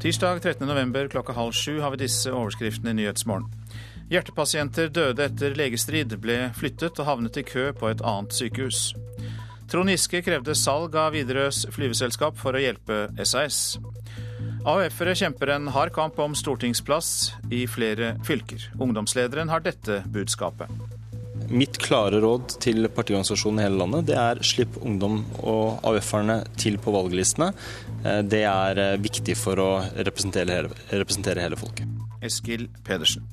Tirsdag 13.11. klokka halv sju har vi disse overskriftene i Nyhetsmorgen. Hjertepasienter døde etter legestrid, ble flyttet og havnet i kø på et annet sykehus. Trond Giske krevde salg av Widerøes flyveselskap for å hjelpe SAS. AUF-ere kjemper en hard kamp om stortingsplass i flere fylker. Ungdomslederen har dette budskapet. Mitt klare råd til partiorganisasjonen i hele landet det er slipp ungdom og AUF-erne til på valglistene. Eh, det er eh, viktig for å representere hele, representere hele folket. Eskil Pedersen.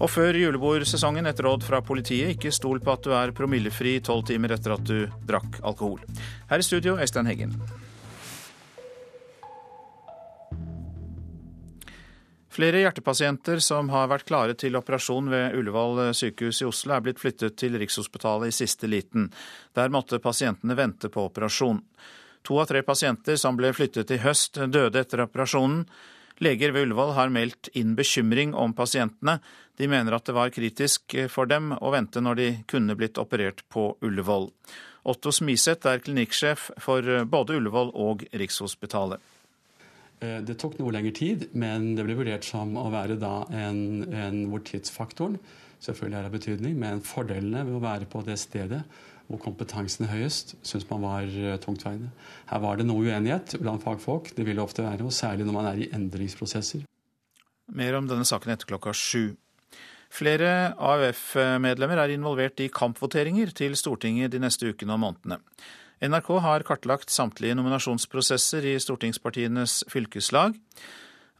Og før julebordsesongen et råd fra politiet. Ikke stol på at du er promillefri tolv timer etter at du drakk alkohol. Her i studio, Øystein Heggen. Flere hjertepasienter som har vært klare til operasjon ved Ullevål sykehus i Oslo, er blitt flyttet til Rikshospitalet i siste liten. Der måtte pasientene vente på operasjon. To av tre pasienter som ble flyttet i høst, døde etter operasjonen. Leger ved Ullevål har meldt inn bekymring om pasientene. De mener at det var kritisk for dem å vente når de kunne blitt operert på Ullevål. Otto Smiseth er klinikksjef for både Ullevål og Rikshospitalet. Eh, det tok noe lengre tid, men det ble vurdert som å være en, en hvor tidsfaktoren selvfølgelig er av betydning, men fordelene ved å være på det stedet hvor kompetansen er høyest, syns man var eh, tungtveiende. Her var det noe uenighet blant fagfolk, det vil det ofte være, og særlig når man er i endringsprosesser. Mer om denne saken etter klokka sju. Flere AUF-medlemmer er involvert i kampvoteringer til Stortinget de neste ukene og månedene. NRK har kartlagt samtlige nominasjonsprosesser i stortingspartienes fylkeslag.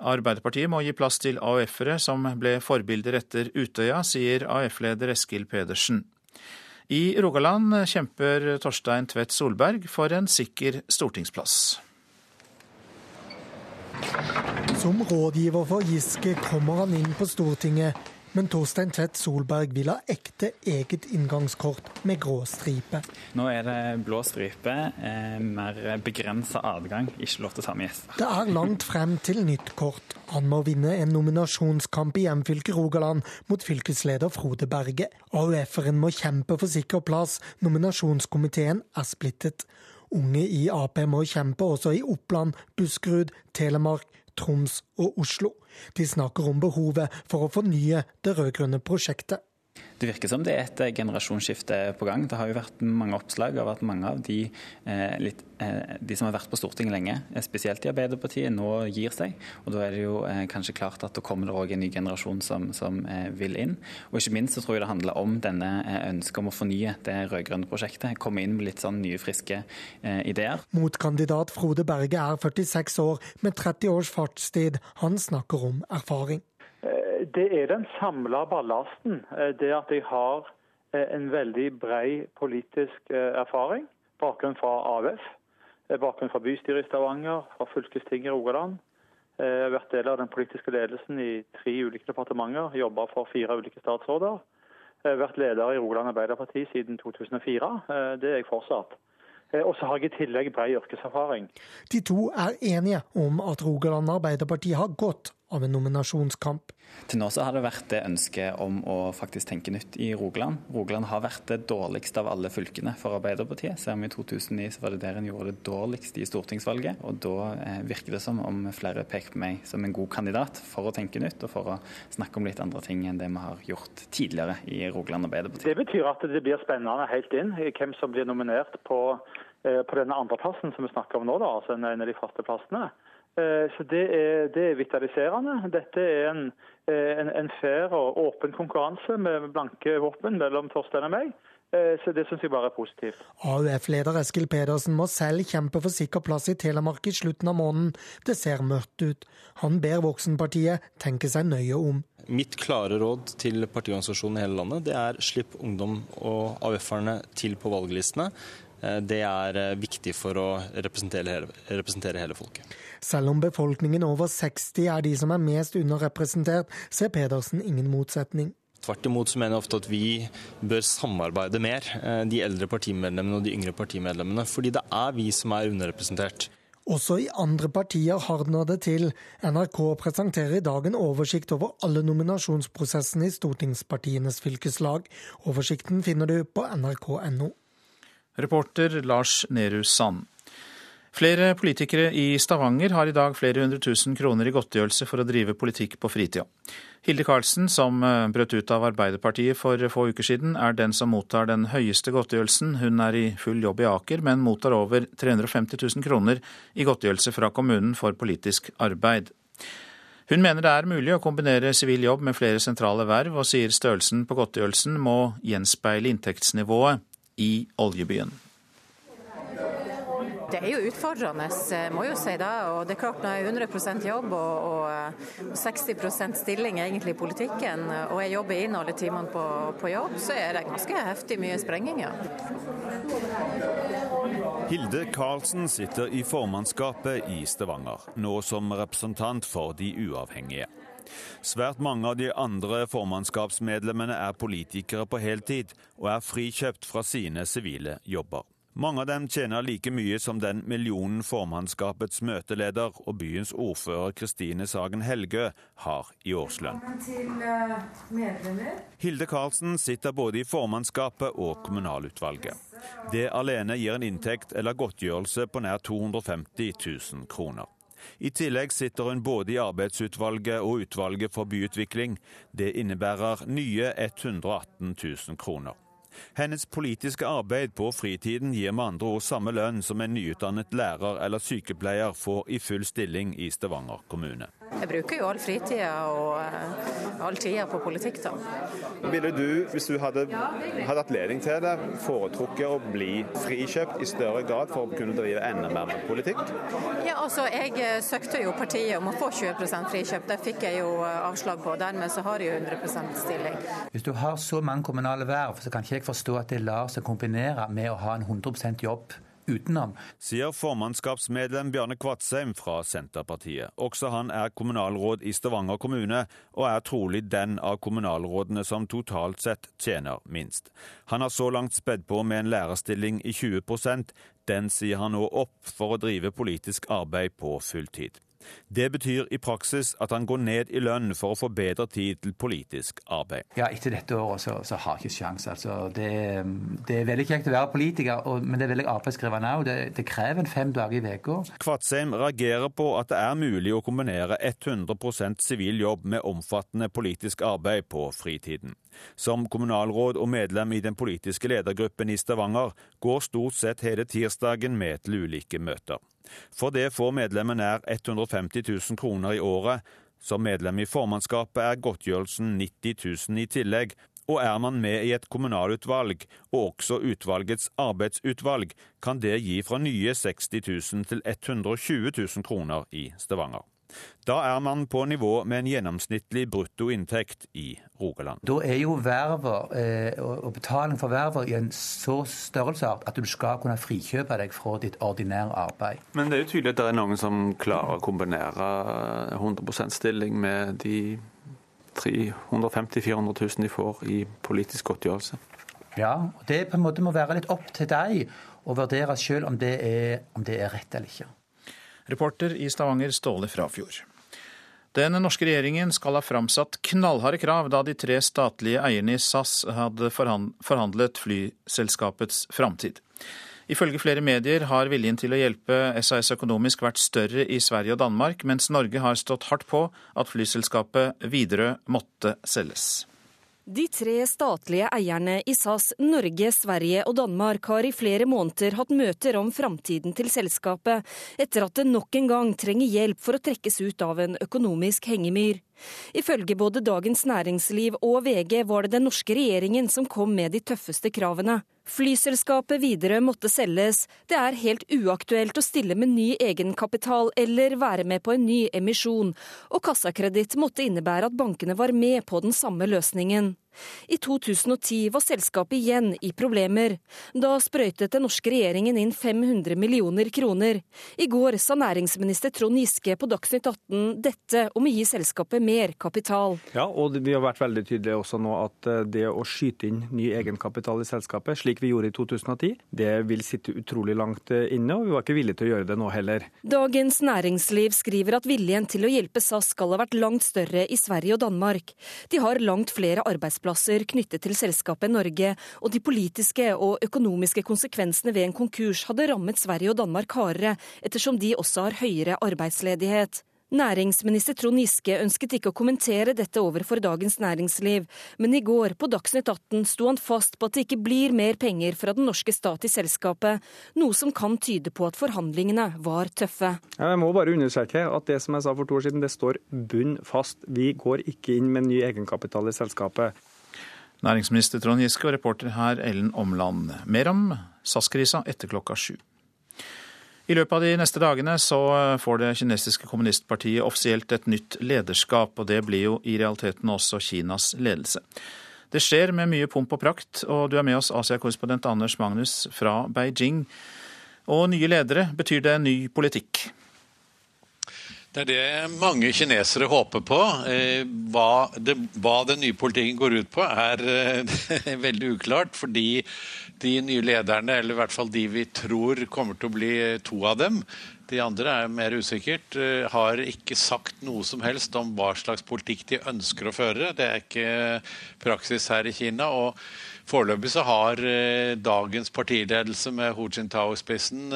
Arbeiderpartiet må gi plass til AUF-ere som ble forbilder etter Utøya, sier AUF-leder Eskil Pedersen. I Rogaland kjemper Torstein Tvedt Solberg for en sikker stortingsplass. Som rådgiver for Giske kommer han inn på Stortinget men Torstein Tvedt Solberg vil ha ekte eget inngangskort med grå stripe. Nå er det blå stripe, eh, mer begrensa adgang, ikke lov til å ta med gjester. Det er langt frem til nytt kort. Han må vinne en nominasjonskamp i hjemfylket Rogaland mot fylkesleder Frode Berge. AUF-eren må kjempe for sikker plass. Nominasjonskomiteen er splittet. Unge i Ap må kjempe også i Oppland, Buskerud, Telemark, Troms og Oslo. De snakker om behovet for å fornye det rød-grønne prosjektet. Det virker som det er et eh, generasjonsskifte på gang. Det har jo vært mange oppslag av at mange av de, eh, litt, eh, de som har vært på Stortinget lenge, eh, spesielt i Arbeiderpartiet, nå gir seg. Og Da er det jo eh, kanskje klart at det kommer òg en ny generasjon som, som eh, vil inn. Og ikke minst så tror jeg det handler om denne ønsket om å fornye det rød-grønne prosjektet. Komme inn med litt sånn nye, friske ideer. Motkandidat Frode Berge er 46 år med 30 års fartstid. Han snakker om erfaring. Det er den samla ballasten. Eh, det at jeg har eh, en veldig brei politisk eh, erfaring. Bakgrunn fra AUF, bakgrunn fra bystyret i Stavanger, fra fylkestinget i Rogaland. Jeg har vært del av den politiske ledelsen i tre ulike departementer, jobba for fire ulike statsråder. Jeg har vært leder i Rogaland Arbeiderparti siden 2004. Det er jeg fortsatt. Og så har jeg i tillegg brei yrkeserfaring. De to er enige om at Rogaland Arbeiderparti har godt av en nominasjonskamp. Til nå så har det vært det ønsket om å faktisk tenke nytt i Rogaland. Rogaland har vært det dårligste av alle fylkene for Arbeiderpartiet. Ser vi i 2009 så var det der en gjorde det dårligst i stortingsvalget. Og da eh, virker det som om flere peker på meg som en god kandidat for å tenke nytt, og for å snakke om litt andre ting enn det vi har gjort tidligere i Rogaland Arbeiderparti. Det betyr at det blir spennende helt inn hvem som blir nominert på, eh, på denne andreplassen som vi snakker om nå, da, altså en av de faste plassene. Eh, så det er, det er, vitaliserende. Dette er en, eh, en, en, fair og åpen konkurranse med blanke våpen mellom Torstein og meg. Eh, så det syns jeg bare er positivt. AUF-leder Eskil Pedersen må selv kjempe for sikker plass i Telemark i slutten av måneden. Det ser mørkt ut. Han ber Voksenpartiet tenke seg nøye om. Mitt klare råd til partiorganisasjonen i hele landet det er slipp ungdom og AUF-erne til på valglistene. Eh, det er eh, viktig for å representere hele, representere hele, folket. Selv om befolkningen over 60 er de som er mest underrepresentert, ser Pedersen ingen motsetning. Tvert imot så mener jeg ofte at vi bør samarbeide mer, eh, de eldre partimedlemmene og de yngre partimedlemmene. Fordi det er vi som er underrepresentert. Også i andre partier hardner det til. NRK presenterer i dag en oversikt over alle nominasjonsprosessene i stortingspartienes fylkeslag. Oversikten finner du på nrk.no. Reporter Lars Nehru Sand. Flere politikere i Stavanger har i dag flere hundre tusen kroner i godtgjørelse for å drive politikk på fritida. Hilde Karlsen, som eh, brøt ut av Arbeiderpartiet for få uker siden, er den som mottar den høyeste godtgjørelsen. Hun er i full jobb i Aker, men mottar over 350 000 kroner i godtgjørelse fra kommunen for politisk arbeid. Hun mener det er mulig å kombinere sivil jobb med flere sentrale verv, og sier størrelsen på godtgjørelsen må gjenspeile inntektsnivået i oljebyen. Det er jo utfordrende, må jo si det. Og det er klart når jeg er 100 jobb og, og 60% stilling egentlig i politikken, og jeg jobber inn alle timene på, på, jobb, så er det ganske heftig mye sprenging, ja. Hilde Karlsen sitter i formannskapet i Stavanger, nå som representant for de uavhengige. Svært mange av de andre formannskapsmedlemmene er politikere på heltid og er frikjøpt fra sine sivile jobber. Mange av dem tjener like mye som den millionen formannskapets møteleder og byens ordfører Kristine Sagen Helgø har i årslønn. Eh, Hilde Karlsen sitter både i formannskapet og kommunalutvalget. Det alene gir en inntekt eller godtgjørelse på nær 250 000 kroner. I tillegg sitter hun både i arbeidsutvalget og utvalget for byutvikling. Det innebærer nye 118 000 kroner. Hennes politiske arbeid på fritiden gir med andre ord samme lønn som en nyutdannet lærer eller sykepleier får i full stilling i Stavanger kommune. Jeg bruker jo all fritida og uh, all tida på politikk, da. Ville du, hvis du hadde hatt ledning til det, foretrukket å bli frikjøpt i større grad for å kunne drive enda mer med politikk? Ja, altså jeg uh, søkte jo partiet om å få 20 frikjøpt. Det fikk jeg jo uh, avslag på. Dermed så har jeg jo 100% stilling. Hvis du har så mange kommunale verv, så kan ikke jeg forstå at det lar seg kombinere med å ha en 100% jobb utenom. Sier formannskapsmedlem Bjarne Kvatsheim fra Senterpartiet. Også han er kommunalråd i Stavanger kommune, og er trolig den av kommunalrådene som totalt sett tjener minst. Han har så langt spedd på med en lærerstilling i 20% Den sier han nå opp for å drive politisk arbeid på fulltid. Det betyr i praksis at han går ned i lønn for å få bedre tid til politisk arbeid. Ja, Etter dette året så, så har jeg ikke sjans. Altså, det, det, er veldig kjekt å være politiker, og, men det er veldig arbeidskrevende òg. Det, det, krever en fem dager i uka. Kvatsheim reagerer på at det er mulig å kombinere 100 sivil jobb med omfattende politisk arbeid på fritiden. Som kommunalråd og medlem i den politiske ledergruppen i Stavanger går stort sett hele tirsdagen med til ulike møter. For det får medlemmet nær 150 000 kroner i året. Som medlem i formannskapet er godtgjørelsen 90 000 i tillegg, og er man med i et kommunalutvalg, og også utvalgets arbeidsutvalg, kan det gi fra nye 60 000 til 120 000 kroner i Stavanger. Da er man på nivå med en gjennomsnittlig bruttoinntekt i Rogaland. Da er jo verver eh, og betaling for verver i en så størrelsesart at du skal kunne frikjøpe deg fra ditt ordinære arbeid. Men det er jo tydelig at det er noen som klarer å kombinere 100% stilling med de 350 400 000 de får i politisk godtgjørelse. Ja, og det på en måte må være litt opp til deg å vurdere sjøl om, om det er rett eller ikke. Reporter i Stavanger, Ståle Frafjord. Den norske regjeringen skal ha framsatt knallharde krav da de tre statlige eierne i SAS hadde forhandlet flyselskapets framtid. Ifølge flere medier har viljen til å hjelpe SAS økonomisk vært større i Sverige og Danmark, mens Norge har stått hardt på at flyselskapet Widerøe måtte selges. De tre statlige eierne i SAS Norge, Sverige og Danmark har i flere måneder hatt møter om framtiden til selskapet, etter at det nok en gang trenger hjelp for å trekkes ut av en økonomisk hengemyr. Ifølge både Dagens Næringsliv og VG var det den norske regjeringen som kom med de tøffeste kravene. Flyselskapet Widerøe måtte selges. Det er helt uaktuelt å stille med ny egenkapital eller være med på en ny emisjon, og kassakreditt måtte innebære at bankene var med på den samme løsningen. I 2010 var selskapet igjen i problemer. Da sprøytet den norske regjeringen inn 500 millioner kroner. I går sa næringsminister Trond Giske på Dagsnytt 18 dette om å gi selskapet mer kapital. Ja, og vi har vært veldig tydelige også nå at eh, det å skyte inn ny egenkapital i selskapet, slik vi gjorde i 2010, det vil sitte utrolig langt eh, inne, og vi var ikke villige til å gjøre det nå heller. Dagens Næringsliv skriver at viljen til å hjelpe SAS skal ha vært langt større i Sverige og Danmark. De har langt flere arbeidsplasser arbeidsplasser knyttet til selskapet Norge, og de politiske og økonomiske konsekvensene ved en konkurs hadde rammet Sverige og Danmark hardere, ettersom de også har høyere arbeidsledighet. Næringsminister Trond Giske ønsket ikke å kommentere dette overfor Dagens Næringsliv, men i går på Dagsnytt 18 sto han fast på at det ikke blir mer penger fra den norske stat i selskapet, noe som kan tyde på at forhandlingene var tøffe. Jeg må bare understreke at det som jeg sa for to år siden, det står bunn fast. Vi går ikke inn med ny egenkapital i selskapet. Næringsminister Trond Giske og reporter her Ellen Omland. Mer om SAS-krisa etter klokka sju. I løpet av de neste dagene så får det kinesiske kommunistpartiet offisielt et nytt lederskap, og det blir jo i realiteten også Kinas ledelse. Det skjer med mye pomp og prakt, og du er med oss, Asia-korrespondent Anders Magnus fra Beijing. Og nye ledere, betyr det ny politikk? Det er det mange kinesere håper på. Eh, hva, det, hva den nye politikken går ut på, er eh, veldig uklart. Fordi de nye lederne, eller i hvert fall de vi tror kommer til å bli to av dem, de andre er mer usikkert, eh, har ikke sagt noe som helst om hva slags politikk de ønsker å føre. Det er ikke praksis her i Kina. og Foreløpig så har dagens partiledelse med Hu Jintao i spissen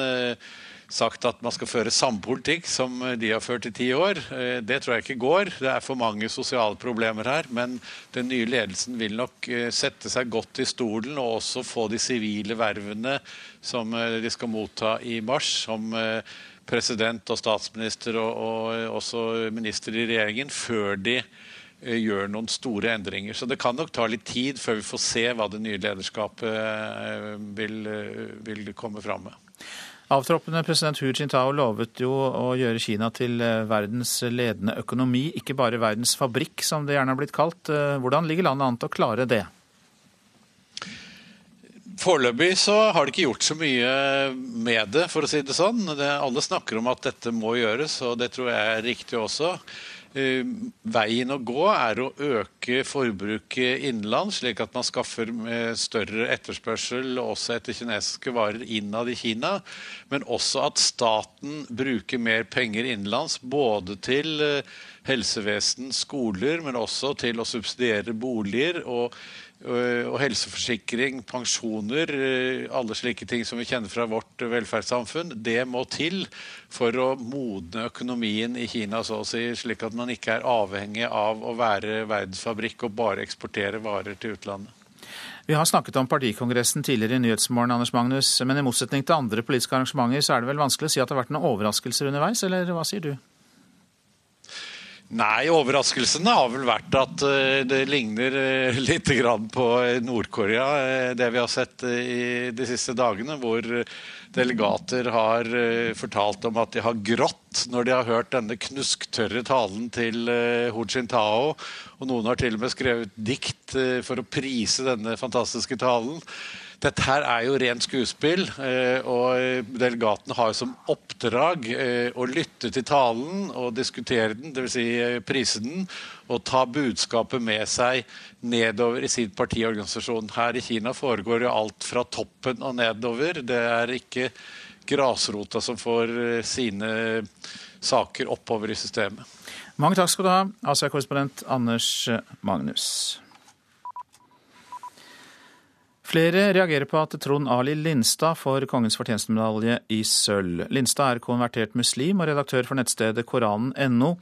sagt at man skal føre samme politikk som de har ført i ti år. Eh, det tror jeg ikke går. Det er for mange sosiale problemer her. Men den nye ledelsen vil nok eh, sette seg godt i stolen og også få de sivile vervene som eh, de skal motta i mars, som president og statsminister og, og også minister i regjeringen, før de gjør noen store endringer. Så det kan nok ta litt tid før vi får se hva det nye lederskapet vil, vil komme fram med. Avtroppende president Hu Jintao lovet jo å gjøre Kina til eh, verdens ledende økonomi, ikke bare verdens fabrikk, som det gjerne har blitt kalt. Eh, hvordan ligger landet an til å klare det? Foreløpig så har de ikke gjort så mye med det, for å si det sånn. Det, alle snakker om at dette må gjøres, og det tror jeg er riktig også. Eh, veien å gå er å øke forbruket innenlands, slik at man skaffer større etterspørsel også etter kinesiske varer innad i Kina. Men også at staten bruker mer penger innenlands, både til eh, helsevesen, skoler, men også til å subsidiere boliger. og Eh, og helseforsikring, pensjoner, eh, alle slike ting som vi kjenner fra vårt velferdssamfunn, det må til for å modne økonomien i Kina, så å si, slik at man ikke er avhengig av å være verdensfabrikk og bare eksportere varer til utlandet. Vi har snakket om partikongressen tidligere i Nyhetsmorgen, Anders Magnus, men i motsetning til andre politiske arrangementer, så er det vel vanskelig å si at det har vært noen overraskelser underveis, eller hva sier du? Nei, overraskelsen har vel vært at eh, det ligner eh, litt på Nord-Korea, eh, det vi har sett i de siste dagene. Hvor delegater har fortalt om at de har grått når de har hørt denne knusktørre talen til Hu Jintao. Og noen har til og med skrevet dikt for å prise denne fantastiske talen. Dette her er jo rent skuespill, eh, og delegatene har som oppdrag eh, å lytte til talen og diskutere den, dvs. Si eh, prise den, og ta budskapet med seg nedover i sin partiorganisasjon. Her i Kina foregår jo alt fra toppen og nedover. Det er ikke grasrota som får sine saker oppover i systemet. Mange takk skal du ha, Asia-korrespondent Anders Magnus. Flere reagerer på at Trond Ali Lindstad får Kongens fortjenstmedalje i sølv. Lindstad er konvertert muslim og redaktør for nettstedet koranen.no.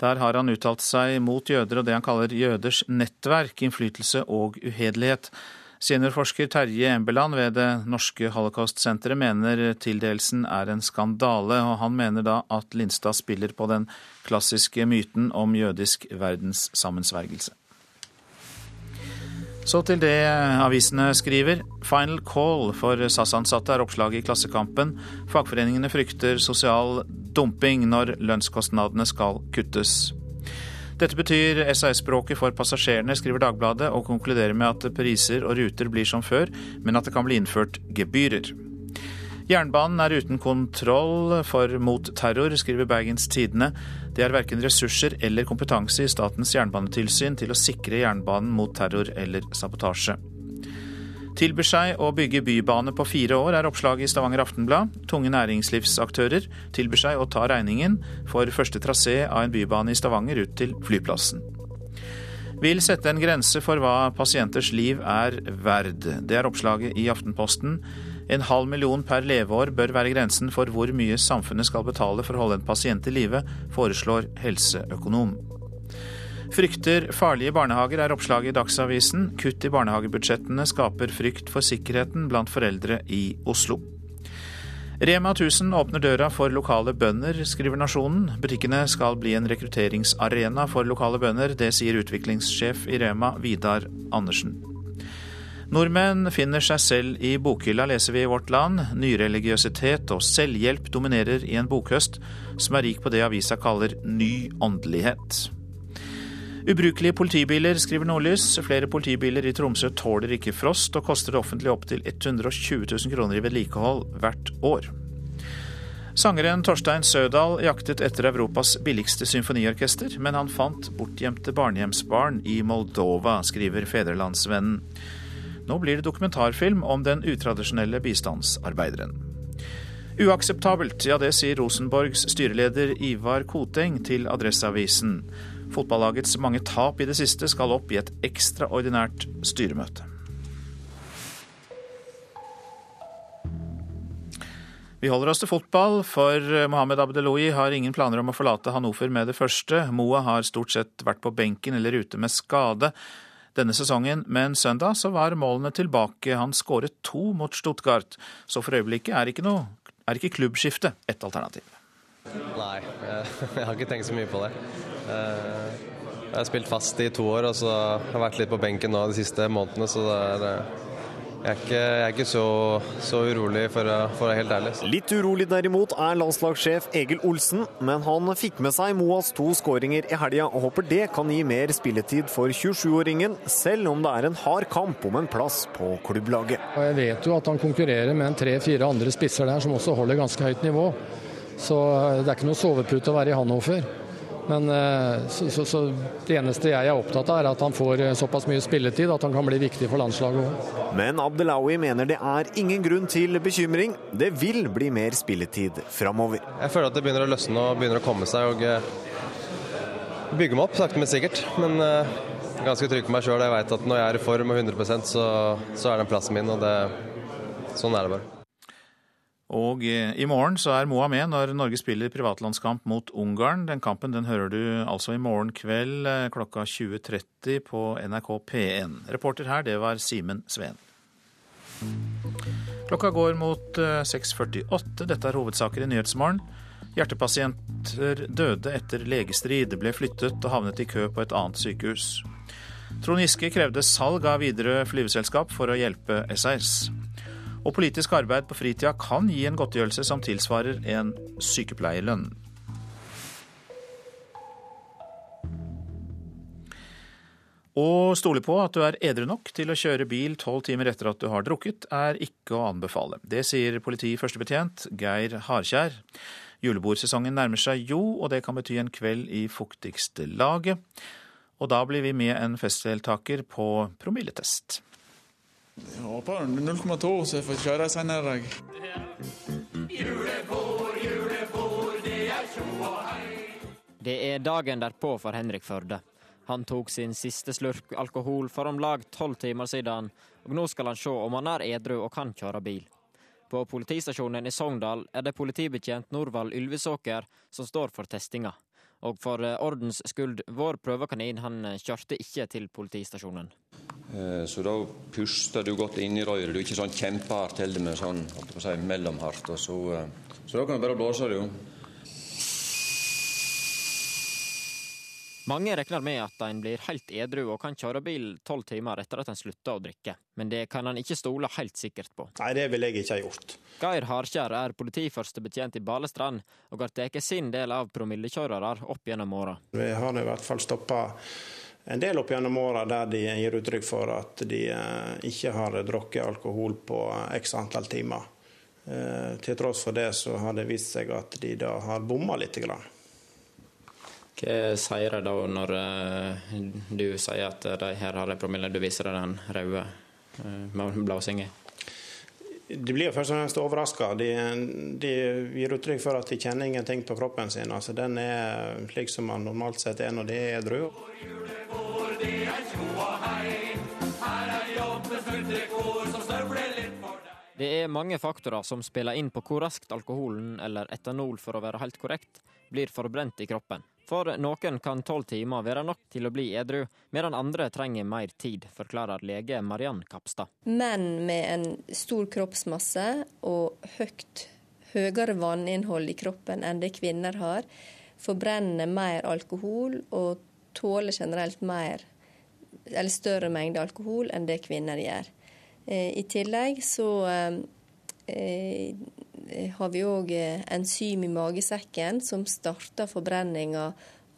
Der har han uttalt seg mot jøder og det han kaller jøders nettverk, innflytelse og uhederlighet. Seniorforsker Terje Embeland ved det norske holocaust-senteret mener tildelelsen er en skandale, og han mener da at Lindstad spiller på den klassiske myten om jødisk verdenssammensvergelse. Så til det avisene skriver. Final call for SAS-ansatte er oppslaget i Klassekampen. Fagforeningene frykter sosial dumping når lønnskostnadene skal kuttes. Dette betyr SAS-språket for passasjerene, skriver Dagbladet, og konkluderer med at priser og ruter blir som før, men at det kan bli innført gebyrer. Jernbanen er uten kontroll for mot terror, skriver Bergens Tidende. Det er verken ressurser eller kompetanse i Statens jernbanetilsyn til å sikre jernbanen mot terror eller sabotasje. Tilbyr seg å bygge bybane på fire år, er oppslaget i Stavanger Aftenblad. Tunge næringslivsaktører tilbyr seg å ta regningen for første trasé av en bybane i Stavanger ut til flyplassen. vil sette en grense for hva pasienters liv er verd. Det er oppslaget i Aftenposten. En halv million per leveår bør være grensen for hvor mye samfunnet skal betale for å holde en pasient i live, foreslår helseøkonom. Frykter farlige barnehager, er oppslaget i Dagsavisen. Kutt i barnehagebudsjettene skaper frykt for sikkerheten blant foreldre i Oslo. Rema 1000 åpner døra for lokale bønder, skriver Nasjonen. Butikkene skal bli en rekrutteringsarena for lokale bønder. Det sier utviklingssjef i Rema, Vidar Andersen. Nordmenn finner seg selv i bokhylla, leser vi i Vårt Land. Nyreligiøsitet og selvhjelp dominerer i en bokhøst som er rik på det avisa kaller ny åndelighet. Ubrukelige politibiler, skriver Nordlys. Flere politibiler i Tromsø tåler ikke frost, og koster det offentlige opptil 120 000 kroner i vedlikehold hvert år. Sangeren Torstein Sødal jaktet etter Europas billigste symfoniorkester, men han fant bortgjemte barnehjemsbarn i Moldova, skriver Fedrelandsvennen. Nå blir det dokumentarfilm om den utradisjonelle bistandsarbeideren. Uakseptabelt, ja det sier Rosenborgs styreleder Ivar Koteng til Adresseavisen. Fotballagets mange tap i det siste skal opp i et ekstraordinært styremøte. Vi holder oss til fotball, for Mohammed Abdeloui har ingen planer om å forlate Hannover med det første. Moa har stort sett vært på benken eller ute med skade denne sesongen, men søndag så var målene tilbake. Han skåret to mot Stuttgart, så for øyeblikket er ikke, noe, er ikke klubbskifte et alternativ. Nei, jeg har ikke tenkt så mye på det. Eh, jeg har spilt fast i to år og så har jeg vært litt på benken nå de siste månedene, så det er eh, jeg er ikke, jeg er ikke så, så, urolig, for å, for å være helt ærlig. Litt urolig derimot er landslagssjef Egil Olsen, men han fikk med seg Moas to skåringer i helga, og håper det kan gi mer spilletid for 27-åringen, selv om det er en hard kamp om en plass på klubblaget. Jeg vet jo at han konkurrerer med en tre-fire andre spisser der som også holder ganske høyt nivå. Så det er ikke noe sovepute å være i Hannover. Men eh, så, så, så det eneste jeg er opptatt av, er at han får eh, såpass mye spilletid at han kan bli viktig for landslaget òg. Men Abdelawi mener det er ingen grunn til bekymring. Det vil bli mer spilletid framover. Jeg føler at det begynner å løsne og begynner å komme seg. og Bygge meg opp sakte, men sikkert. Men jeg er ganske trygg på meg sjøl. Jeg veit at når jeg er i form og 100% så, så er den plassen min. og det, Sånn er det bare. Og i morgen så er Moa med når Norge spiller privatlandskamp mot Ungarn. Den kampen den hører du altså i morgen kveld eh, klokka 20.30 på NRK P1. Reporter her, det var Simen Sveen. Klokka går mot 6.48. Eh, Dette er hovedsaker i Nyhetsmorgen. Hjertepasienter døde etter legestrid, ble flyttet og havnet i kø på et annet sykehus. Trond Giske krevde salg av Widerøe flyveselskap for å hjelpe SAS. Og politisk arbeid på fritida kan gi en godtgjørelse som tilsvarer en sykepleierlønn. Å stole på at du er edru nok til å kjøre bil tolv timer etter at du har drukket, er ikke å anbefale. Det sier politi førstebetjent Geir Harkjær. Julebordsesongen nærmer seg jo, og det kan bety en kveld i fuktigste laget. Og da blir vi med en festdeltaker på promilletest. Jeg håper 0,2, så jeg får kjøre senere i dag. det er dagen derpå for Henrik Førde. Han tok sin siste slurk alkohol for om lag tolv timer siden, og nå skal han se om han er edru og kan kjøre bil. På politistasjonen i Sogndal er det politibetjent Norvald Ylvisåker som står for testinga. Og for eh, ordens skyld, vår prøvekanin han eh, kjørte ikke til politistasjonen. Eh, så da puster du godt inn i røret. Du er ikke sånn kjempehardt heller med sånn si, mellomhardt. Så, så da kan du bare blåse det, Mange regner med at en blir helt edru og kan kjøre bil tolv timer etter at en slutter å drikke. Men det kan en ikke stole helt sikkert på. Nei, det vil jeg ikke ha gjort. Geir Harkjær er politiførstebetjent i Balestrand, og har tatt sin del av promillekjørere opp gjennom åra. Vi har i hvert fall stoppa en del opp gjennom åra der de gir uttrykk for at de eh, ikke har drukket alkohol på x antall timer. Eh, til tross for det så har det vist seg at de da har bomma litt. Grann. Hva sier de da når uh, du sier at de her har en promille, du viser den røde med blåsinga? De blir først og fremst overraska. De, de, gir uttrykk for at de kjenner ingenting på kroppen sin. Altså, den er slik som man normalt sett er når de er edru. Det er mange faktorer som spiller inn på hvor raskt alkoholen, eller etanol for å være helt korrekt, blir forbrent i kroppen. For noen kan tolv timer være nok til å bli edru, medan andre trenger mer tid, forklarer lege Mariann Kapstad. Menn med en stor kroppsmasse og høyt, høyere vanninnhold i kroppen enn det kvinner har, forbrenner mer alkohol og tåler generelt mer, eller større mengde alkohol enn det kvinner gjør. Eh, I tillegg så eh, har vi òg eh, enzym i magesekken som starter forbrenninga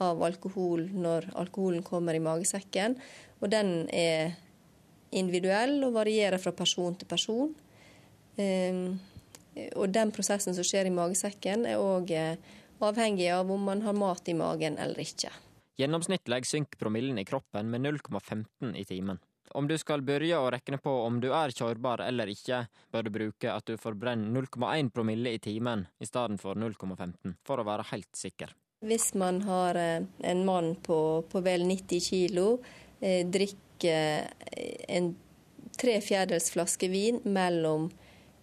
av alkohol når alkoholen kommer i magesekken. Og den er individuell og varierer fra person til person. Og den prosessen som skjer i magesekken, er òg avhengig av om man har mat i magen eller ikke. Gjennomsnittlig synker promillen i kroppen med 0,15 i timen. Om du skal begynne å regne på om du er kjørbar eller ikke, bør du bruke at du forbrenner 0,1 promille i timen i stedet for 0,15, for å være helt sikker. Hvis man har eh, en mann på, på vel 90 kilo, eh, drikker eh, en tre fjerdedels flaske vin mellom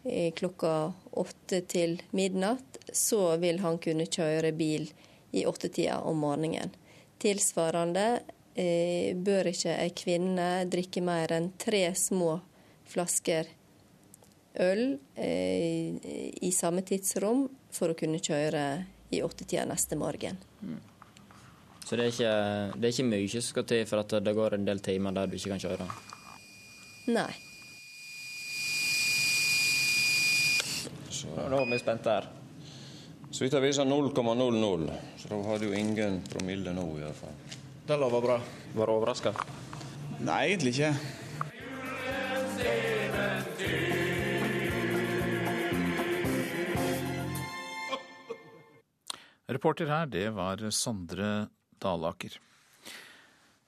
eh, klokka åtte til midnatt, så vil han kunne kjøre bil i åttetida om morgenen. Tilsvarende bør ikke ei kvinne drikke mer enn tre små flasker øl eh, i samme tidsrom for å kunne kjøre i åttetida neste morgen. Mm. Så det er, ikke, det er ikke mye som skal til for at det går en del timer der du ikke kan kjøre? Nei. Så. Nå er vi spente her. Så vidt jeg viser 0,00, så da har du ingen promille nå i hvert fall. Det lover bra. Var du overraska? Nei, egentlig ikke. Reporter her, det var Sondre Dalaker.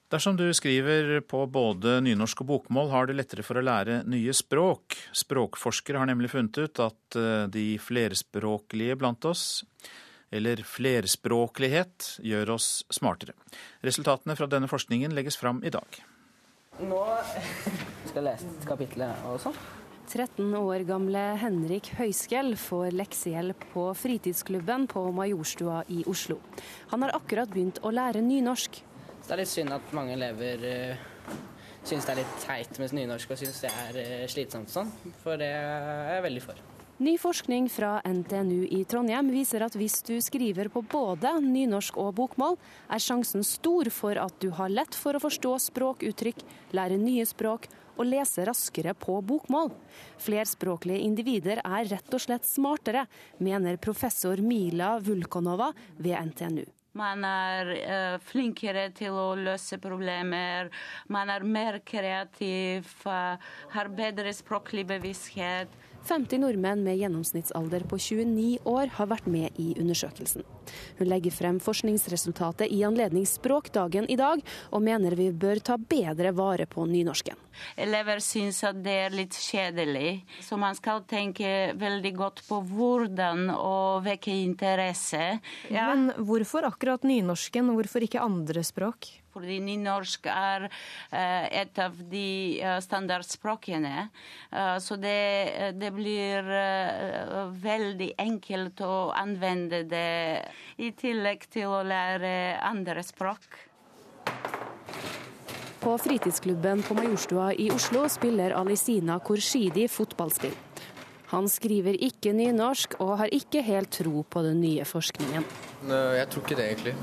Dersom du skriver på både nynorsk og bokmål, har du lettere for å lære nye språk. Språkforskere har nemlig funnet ut at eh, de flerspråklige blant oss eller flerspråklighet, gjør oss smartere. Resultatene fra denne forskningen legges fram i dag. Nå skal jeg lese kapitlet også. 13 år gamle Henrik Høyskjell får leksehjelp på fritidsklubben på Majorstua i Oslo. Han har akkurat begynt å lære nynorsk. Så det er litt synd at mange elever uh, syns det er litt teit med nynorsk og syns det er uh, slitsomt sånn, for det er jeg veldig for. Ny forskning fra NTNU i Trondheim viser at hvis du skriver på både nynorsk og bokmål, er sjansen stor for at du har lett for å forstå språkuttrykk, lære nye språk og lese raskere på bokmål. Flerspråklige individer er rett og slett smartere, mener professor Mila Vulkonova ved NTNU. Man er uh, flinkere til å løse problemer. Man er mer kreativ, uh, har bedre språklig bevissthet. 50 nordmenn med gjennomsnittsalder på 29 år har vært med i undersøkelsen. Hun legger frem forskningsresultatet i anledning Språkdagen i dag, og mener vi bør ta bedre vare på nynorsken. Elever syns at det er litt kjedelig, så man skal tenke veldig godt på hvordan å vekke interesse. Ja. Men hvorfor akkurat nynorsken, hvorfor ikke andre språk? Fordi nynorsk er uh, et av de uh, standardspråkene. Uh, så det, det blir veldig enkelt å anvende det, i tillegg til å lære andre språk. På fritidsklubben på Majorstua i Oslo spiller Alisina Korshidi fotballspill. Han skriver ikke nynorsk og har ikke helt tro på den nye forskningen. Jeg tror ikke det, egentlig.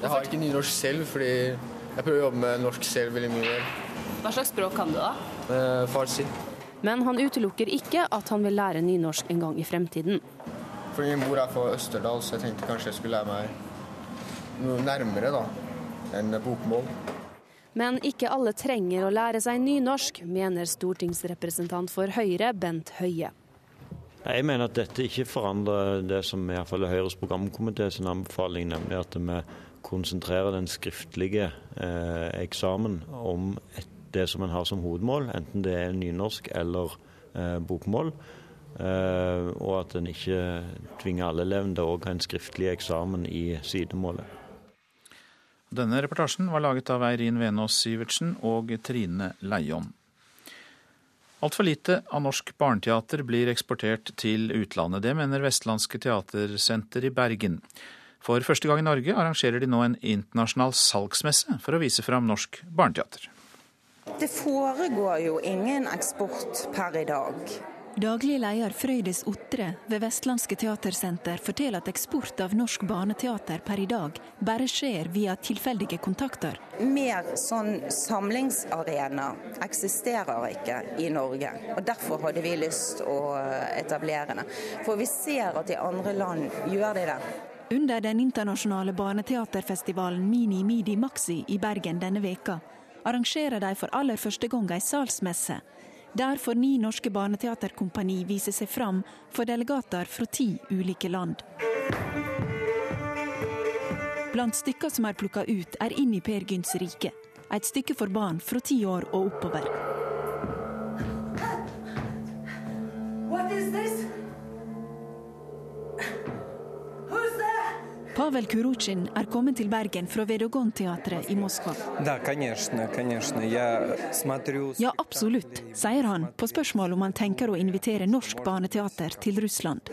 Jeg har ikke nynorsk selv, fordi jeg prøver å jobbe med norsk selv veldig mye. Hva slags språk kan du, da? Eh, farsi. Men han utelukker ikke at han vil lære nynorsk en gang i fremtiden. Fordi min mor er fra Østerdal, så jeg tenkte kanskje jeg skulle lære meg noe nærmere da, enn bokmål. Men ikke alle trenger å lære seg nynorsk, mener stortingsrepresentant for Høyre Bent Høie. Jeg mener at dette ikke forandrer det som i hvert fall er Høyres programkomité sin anbefaling, nemlig at vi konsentrere den skriftlige eh, eksamen om et, det som en har som hovedmål, enten det er nynorsk eller eh, bokmål. Eh, og at en ikke tvinger alle elevene til å ha en skriftlig eksamen i sidemålet. Denne reportasjen var laget av Eirin Venås Sivertsen og Trine Leion. Altfor lite av norsk barneteater blir eksportert til utlandet. Det mener Vestlandske Teatersenter i Bergen. For første gang i Norge arrangerer de nå en internasjonal salgsmesse for å vise fram norsk barneteater. Det foregår jo ingen eksport per i dag. Daglig leder Frøydis Otre ved Vestlandske Teatersenter forteller at eksport av norsk barneteater per i dag bare skjer via tilfeldige kontakter. Mer sånn samlingsarena eksisterer ikke i Norge. og Derfor hadde vi lyst å etablere det. For vi ser at i andre land gjør de det. Under den internasjonale barneteaterfestivalen Mini Midi Maxi i Bergen denne veka arrangerer de for aller første gang ei salsmesse. der får ni norske barneteaterkompani vise seg fram for delegater fra ti ulike land. Blant stykker som er plukka ut, er Inn i Per Gynts rike. Et stykke for barn fra ti år og oppover. What is this? Pavel Kurutsjin er kommet til Bergen fra Vedogon-teatret i Moskva. Ja, absolutt, sier han på spørsmål om han tenker å invitere norsk barneteater til Russland.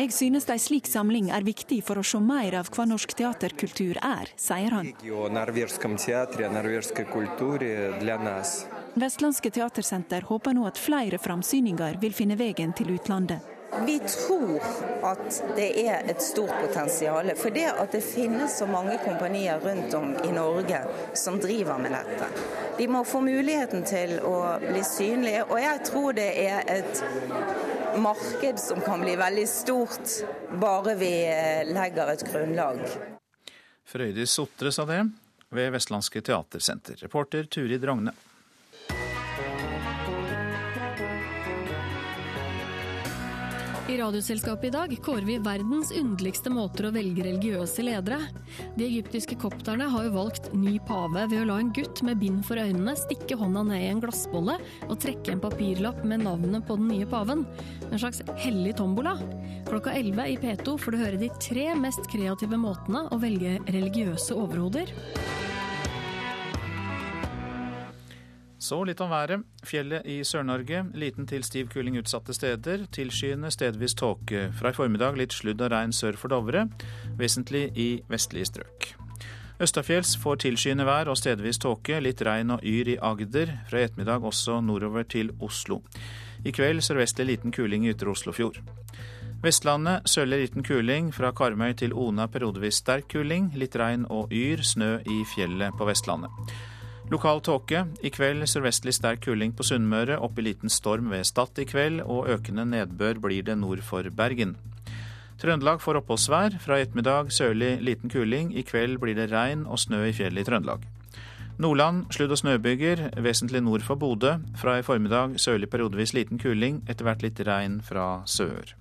Jeg synes en slik samling er viktig for å se mer av hva norsk teaterkultur er, sier han. Vestlandske Teatersenter håper nå at flere framsyninger vil finne veien til utlandet. Vi tror at det er et stort potensial. For det at det finnes så mange kompanier rundt om i Norge som driver med dette. De må få muligheten til å bli synlige, og jeg tror det er et marked som kan bli veldig stort, bare vi legger et grunnlag. Frøydis Sotre sa det ved Vestlandske Teatersenter. Reporter Turid Rogne. I Radioselskapet i dag kårer vi verdens underligste måter å velge religiøse ledere. De egyptiske kopterne har jo valgt ny pave ved å la en gutt med bind for øynene stikke hånda ned i en glassbolle og trekke en papirlapp med navnet på den nye paven. En slags hellig tombola. Klokka 11 i P2 får du høre de tre mest kreative måtene å velge religiøse overhoder. Så litt om været. Fjellet i Sør-Norge. Liten til stiv kuling utsatte steder. Tilskyende, stedvis tåke. Fra i formiddag litt sludd og regn sør for Dovre. Vesentlig i vestlige strøk. Østafjells får tilskyende vær og stedvis tåke. Litt regn og yr i Agder. Fra i ettermiddag også nordover til Oslo. I kveld sørvestlig liten kuling i ytre Oslofjord. Vestlandet sørlig liten kuling. Fra Karmøy til Ona periodevis sterk kuling. Litt regn og yr. Snø i fjellet på Vestlandet. Lokal tåke. I kveld sørvestlig sterk kuling på Sunnmøre, opp i liten storm ved Stad i kveld, og økende nedbør blir det nord for Bergen. Trøndelag får oppholdsvær. Fra i ettermiddag sørlig liten kuling. I kveld blir det regn og snø i fjellet i Trøndelag. Nordland sludd- og snøbyger, vesentlig nord for Bodø. Fra i formiddag sørlig periodevis liten kuling, etter hvert litt regn fra sør.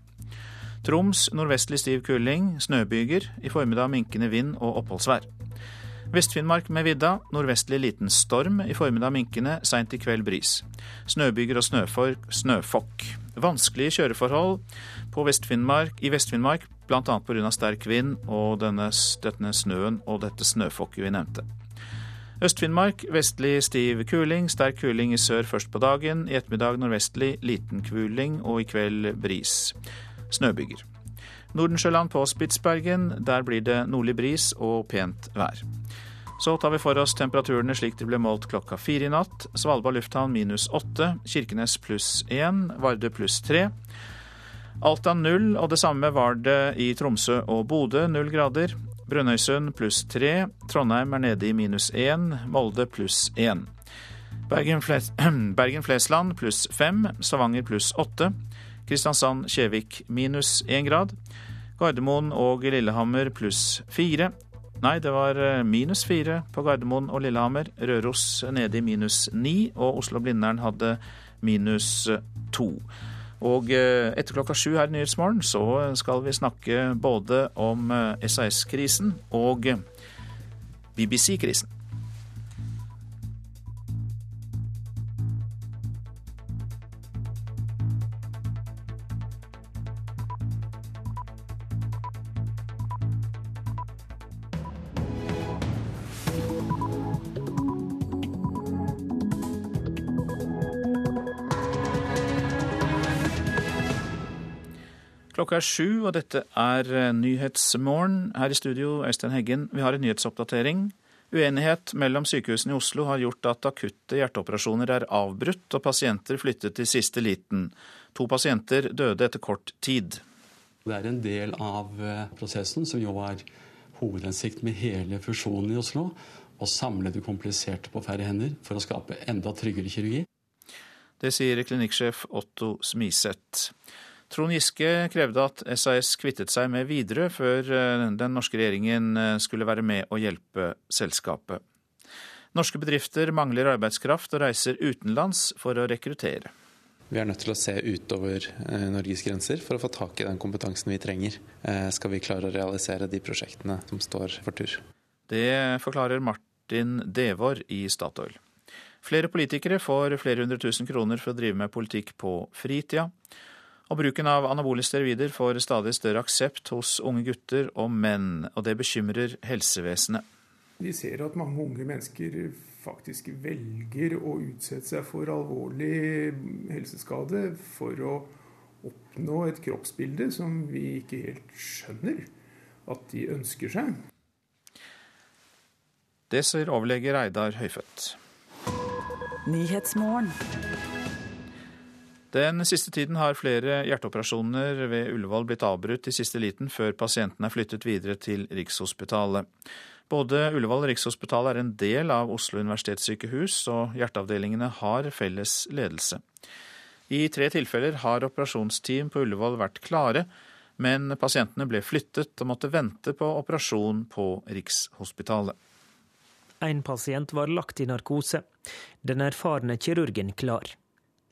Troms nordvestlig stiv kuling, snøbyger. I formiddag minkende vind og oppholdsvær. Vest-Finnmark med vidda. Nordvestlig liten storm. I formiddag minkende, seint i kveld bris. Snøbyger og snøfokk. Vanskelige kjøreforhold på Vest-Finnmark, i Vest-Finnmark, bl.a. pga. sterk vind og denne, denne snøen og dette snøfokket vi nevnte. Øst-Finnmark vestlig stiv kuling, sterk kuling i sør først på dagen. I ettermiddag nordvestlig liten kuling og i kveld bris. Snøbyger. Nordensjøland på Spitsbergen, der blir det nordlig bris og pent vær. Så tar vi for oss temperaturene slik de ble målt klokka fire i natt. Svalbard lufthavn minus åtte, Kirkenes pluss én, Vardø pluss tre. Alta null, og det samme var det i Tromsø og Bodø, null grader. Brønnøysund pluss tre, Trondheim er nede i minus én, Molde pluss én. Bergen-Flesland pluss fem, Stavanger pluss åtte. Kristiansand-Kjevik minus én grad. Gardermoen og Lillehammer pluss fire. Nei, det var eh, minus fire på Gardermoen og Lillehammer. Røros nede i minus ni, og Oslo-Blindern hadde minus to. Og eh, etter klokka sju her i Nyhetsmorgen så skal vi snakke både om SAS-krisen eh, og BBC-krisen. Klokka er sju, og dette er eh, Nyhetsmorgen. Her i studio, Øystein Heggen, vi har en nyhetsoppdatering. Uenighet mellom sykehusene i Oslo har gjort at akutte hjerteoperasjoner er avbrutt, og pasienter flyttet til siste liten. To pasienter døde etter kort tid. Det er en del av eh, prosessen, som jo er hovedhensikt med hele fusjonen i Oslo. Å samle det kompliserte på færre hender for å skape enda tryggere kirurgi. Det sier klinikksjef Otto Smiseth. Trond Giske krevde at SAS kvittet seg med Widerøe før eh, den norske regjeringen eh, skulle være med å hjelpe selskapet. Norske bedrifter mangler arbeidskraft og reiser utenlands for å rekruttere. Vi er nødt til å se utover eh, Norges grenser for å få tak i den kompetansen vi trenger. Skal vi klare å realisere de prosjektene som står for tur. Det forklarer Martin Devor i Statoil. Flere politikere får flere hundre tusen kroner for å drive med politikk på fritida. Og bruken av anabole steroider får stadig større aksept hos unge gutter og menn, og det bekymrer helsevesenet. Vi ser at mange unge mennesker faktisk velger å utsette seg for alvorlig helseskade for å oppnå et kroppsbilde som vi ikke helt skjønner at de ønsker seg. Det sier overlege Reidar Høyfødt. Den siste tiden har flere hjerteoperasjoner ved Ullevål blitt avbrutt i siste liten før pasienten er flyttet videre til Rikshospitalet. Både Ullevål og Rikshospitalet er en del av Oslo universitetssykehus, og hjerteavdelingene har felles ledelse. I tre tilfeller har operasjonsteam på Ullevål vært klare, men pasientene ble flyttet og måtte vente på operasjon på Rikshospitalet. En pasient var lagt i narkose. Den erfarne kirurgen klar.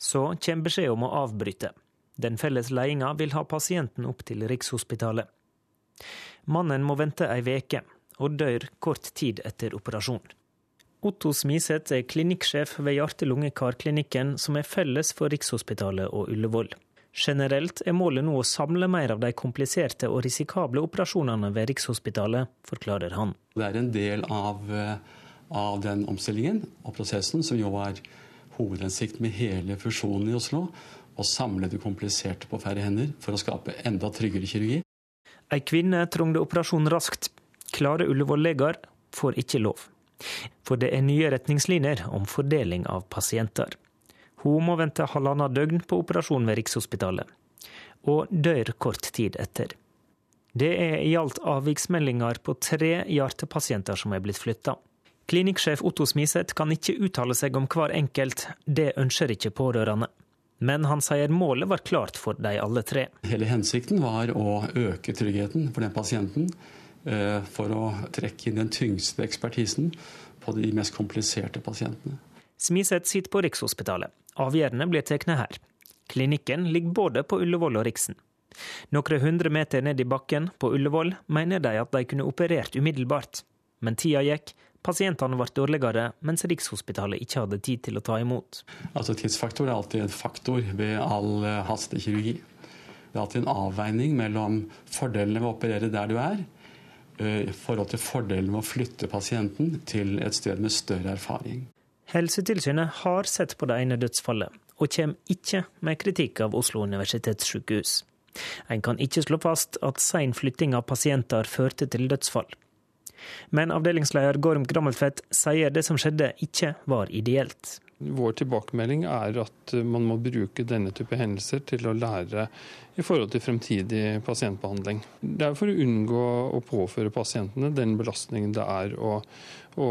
Så kommer beskjed om å avbryte. Den felles ledelsen vil ha pasienten opp til Rikshospitalet. Mannen må vente ei veke, og dør kort tid etter operasjon. Otto Smiseth er klinikksjef ved hjerte-lunge-karklinikken, som er felles for Rikshospitalet og Ullevål. Generelt er målet nå å samle mer av de kompliserte og risikable operasjonene ved Rikshospitalet, forklarer han. Det er en del av, eh, av den omstillingen og prosessen som jo er hovedhensikt med hele fusjonen i Oslo å samle det kompliserte på færre hender for å skape enda tryggere kirurgi. Ei kvinne trengte operasjon raskt. Klare Ullevål-leger får ikke lov. For det er nye retningslinjer om fordeling av pasienter. Hun må vente halvannet døgn på operasjon ved Rikshospitalet, og dør kort tid etter. Det er i alt avviksmeldinger på tre hjertepasienter som er blitt flytta. Klinikksjef Otto Smiseth kan ikke uttale seg om hver enkelt, det ønsker ikke pårørende. Men han sier målet var klart for de alle tre. Hele hensikten var å øke tryggheten for den pasienten. Eh, for å trekke inn den tyngste ekspertisen på de mest kompliserte pasientene. Smiseth sitter på Rikshospitalet. Avgjørende blir tatt her. Klinikken ligger både på Ullevål og Riksen. Noen hundre meter ned i bakken på Ullevål mener de at de kunne operert umiddelbart. Men tida gikk, Pasientene ble dårligere, mens Rikshospitalet ikke hadde tid til å ta imot. Altså Tidsfaktor er alltid en faktor ved all eh, hastekirurgi. Det er alltid en avveining mellom fordelene ved å operere der du er, eh, i forhold til fordelen med å flytte pasienten til et sted med større erfaring. Helsetilsynet har sett på det ene dødsfallet, og kommer ikke med kritikk av Oslo universitetssykehus. En kan ikke slå fast at sein flytting av pasienter førte til dødsfall. Men avdelingsleder Gorm Grammeltvedt sier det som skjedde ikke var ideelt. Vår tilbakemelding er at man må bruke denne type hendelser til å lære i forhold til fremtidig pasientbehandling. Det er for å unngå å påføre pasientene den belastningen det er å, å,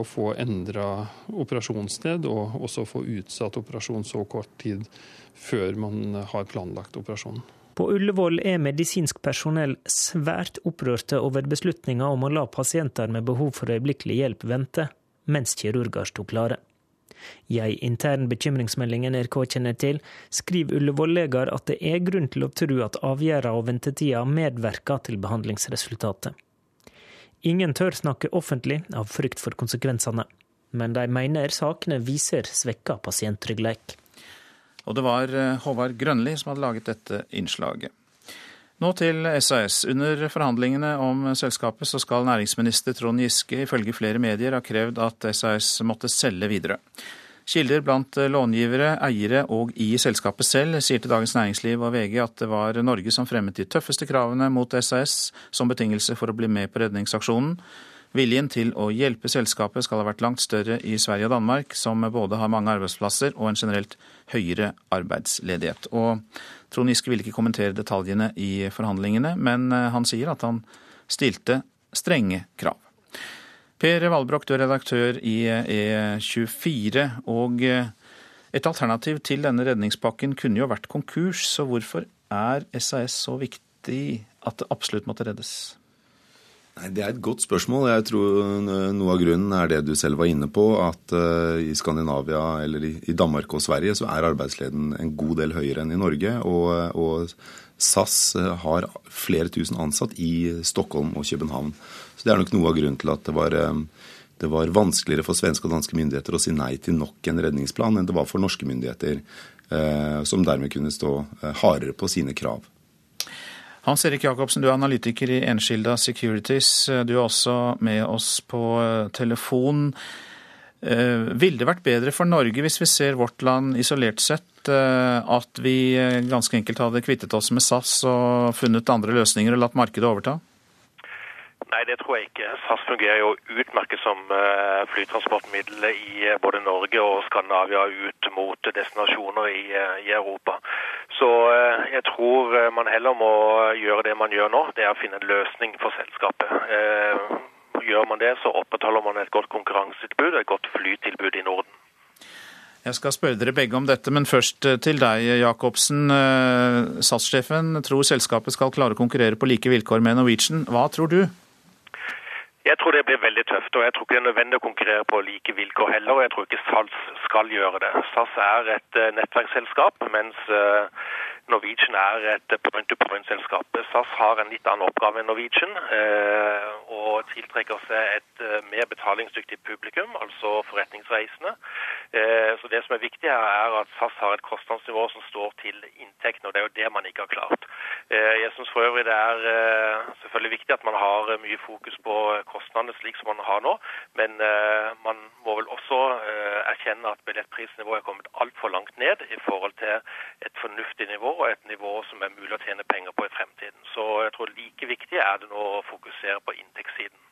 å få endra operasjonssted, og også få utsatt operasjon så kort tid før man har planlagt operasjonen. På Ullevål er medisinsk personell svært opprørte over beslutninga om å la pasienter med behov for øyeblikkelig hjelp vente, mens kirurger sto klare. I ei intern bekymringsmelding NRK kjenner til, skriver Ullevål-leger at det er grunn til å tro at avgjørelser og ventetida medvirker til behandlingsresultatet. Ingen tør snakke offentlig av frykt for konsekvensene, men de mener sakene viser svekka pasienttrygghet. Og det var eh, Håvard Grønli som hadde laget dette innslaget. Nå til SAS. Under forhandlingene om selskapet så skal næringsminister Trond Giske ifølge flere medier ha krevd at SAS måtte selge videre. Kilder blant långivere, eiere og i selskapet selv sier til Dagens Næringsliv og VG at det var Norge som fremmet de tøffeste kravene mot SAS som betingelse for å bli med på redningsaksjonen. Viljen til å hjelpe selskapet skal ha vært langt større i Sverige og Danmark, som både har mange arbeidsplasser og en generelt høyere arbeidsledighet. Og Trond Giske vil ikke kommentere detaljene i forhandlingene, men han sier at han stilte strenge krav. Per Valbrok, du er redaktør i E24. og Et alternativ til denne redningspakken kunne jo vært konkurs, så hvorfor er SAS så viktig at det absolutt måtte reddes? Nei, Det er et godt spørsmål. Jeg tror Noe av grunnen er det du selv var inne på, at i Skandinavia eller i Danmark og Sverige så er arbeidsleden en god del høyere enn i Norge. Og, og SAS har flere tusen ansatt i Stockholm og København. Så Det er nok noe av grunnen til at det var, eh, det var vanskeligere for svenske og danske myndigheter å si nei til nok en redningsplan enn det var for norske myndigheter, eh, som dermed kunne stå eh, hardere på sine krav. Hans Erik Jacobsen, du er analytiker i Enskilda Securities. Du er også med oss på telefon. Ville det vært bedre for Norge, hvis vi ser vårt land isolert sett, at vi ganske enkelt hadde kvittet oss med SAS og funnet andre løsninger og latt markedet overta? Nei, det tror jeg ikke. SAS fungerer jo utmerket som eh, flytransportmiddel i eh, både Norge og Skandinavia ut mot destinasjoner i, eh, i Europa. Så jeg tror man heller må gjøre det man gjør nå, det er å finne en løsning for selskapet. Gjør man det, så opprettholder man et godt konkurransetilbud og et godt flytilbud i Norden. Jeg skal spørre dere begge om dette, men først til deg, Jacobsen. SAS-sjefen tror selskapet skal klare å konkurrere på like vilkår med Norwegian. Hva tror du? Jeg tror det blir veldig tøft, og jeg tror ikke det er nødvendig å konkurrere på like vilkår heller. og Jeg tror ikke SAS skal gjøre det. SAS er et uh, nettverksselskap, mens uh, Norwegian er et point-to-point-selskap. SAS har en litt annen oppgave enn Norwegian, uh, og tiltrekker seg et mer betalingsdyktig publikum, altså forretningsreisende. Så Det som er viktig her, er at SAS har et kostnadsnivå som står til inntektene, og det er jo det man ikke har klart. Jeg syns for øvrig det er selvfølgelig viktig at man har mye fokus på kostnadene slik som man har nå, men man må vel også erkjenne at billettprisnivået er kommet altfor langt ned i forhold til et fornuftig nivå og et nivå som er mulig å tjene penger på i fremtiden. Så jeg tror like viktig er det nå å fokusere på inntektssiden.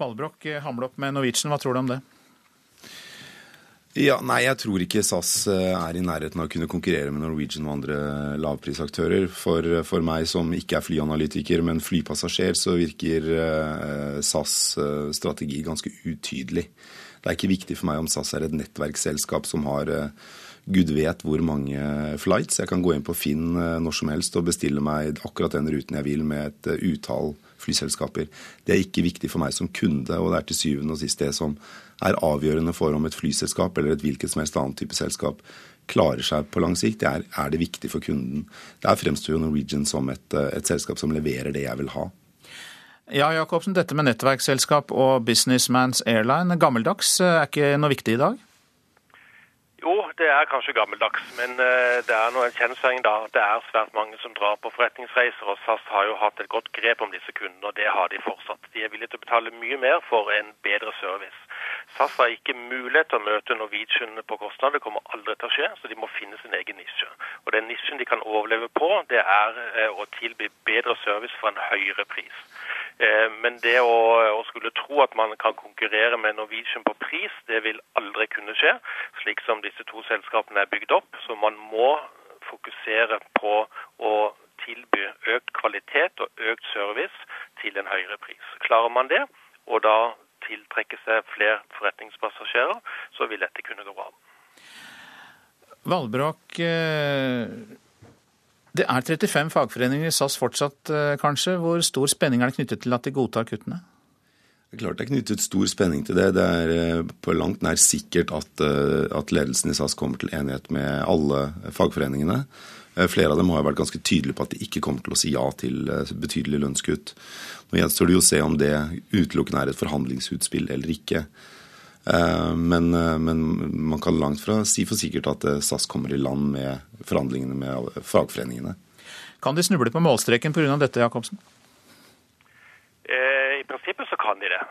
Valbrokk hamler opp med Norwegian, hva tror du om det? Ja, nei, Jeg tror ikke SAS er i nærheten av å kunne konkurrere med Norwegian og andre lavprisaktører. For, for meg som ikke er flyanalytiker, men flypassasjer, så virker SAS strategi ganske utydelig. Det er ikke viktig for meg om SAS er et nettverksselskap som har gud vet hvor mange flights. Jeg kan gå inn på Finn når som helst og bestille meg akkurat den ruten jeg vil med et utall flyselskaper. Det er ikke viktig for meg som kunde, og det er til syvende og sist det som er avgjørende for om et flyselskap eller et hvilket som helst annet type selskap klarer seg på lang sikt. Det er, er det viktig for kunden. Der fremstår jo Norwegian som et, et selskap som leverer det jeg vil ha. Ja, Jacobsen, dette med nettverksselskap og Businessman's Airline, gammeldags, er ikke noe viktig i dag? Jo, det er kanskje gammeldags, men det er nå en kjensgjerning da. Det er svært mange som drar på forretningsreiser, og SAS har jo hatt et godt grep om disse kundene, og det har de fortsatt. De er villige til å betale mye mer for en bedre service. SAS har ikke mulighet til å møte Norwegian på kostnad, det kommer aldri til å skje, så de må finne sin egen nisje. Og Den nisjen de kan overleve på, det er å tilby bedre service for en høyere pris. Men det å, å, skulle tro at man kan konkurrere med Norwegian på pris, det vil aldri kunne skje, slik som disse to selskapene er bygd opp. Så man må fokusere på å tilby økt kvalitet og økt service til en høyere pris. Klarer man det, og da tiltrekke seg flere forretningspassasjerer, så vil dette kunne gå bra. Valbrok, det er 35 fagforeninger i SAS fortsatt, kanskje. Hvor stor spenning er det knyttet til at de godtar kuttene? Det er klart det er knyttet stor spenning til det. Det er på langt nær sikkert at, at ledelsen i SAS kommer til enighet med alle fagforeningene. Flere av dem har vært ganske tydelige på at de ikke kommer til å si ja til betydelige lønnskutt. Nå gjenstår det jo å se om det utelukkende er et forhandlingsutspill eller ikke. Men, men, man kan langt fra si for sikkert at SAS kommer i land med forhandlingene med fagforeningene. Kan de snuble på målstreken pga. dette, Jacobsen? I prinsippet så kan de det.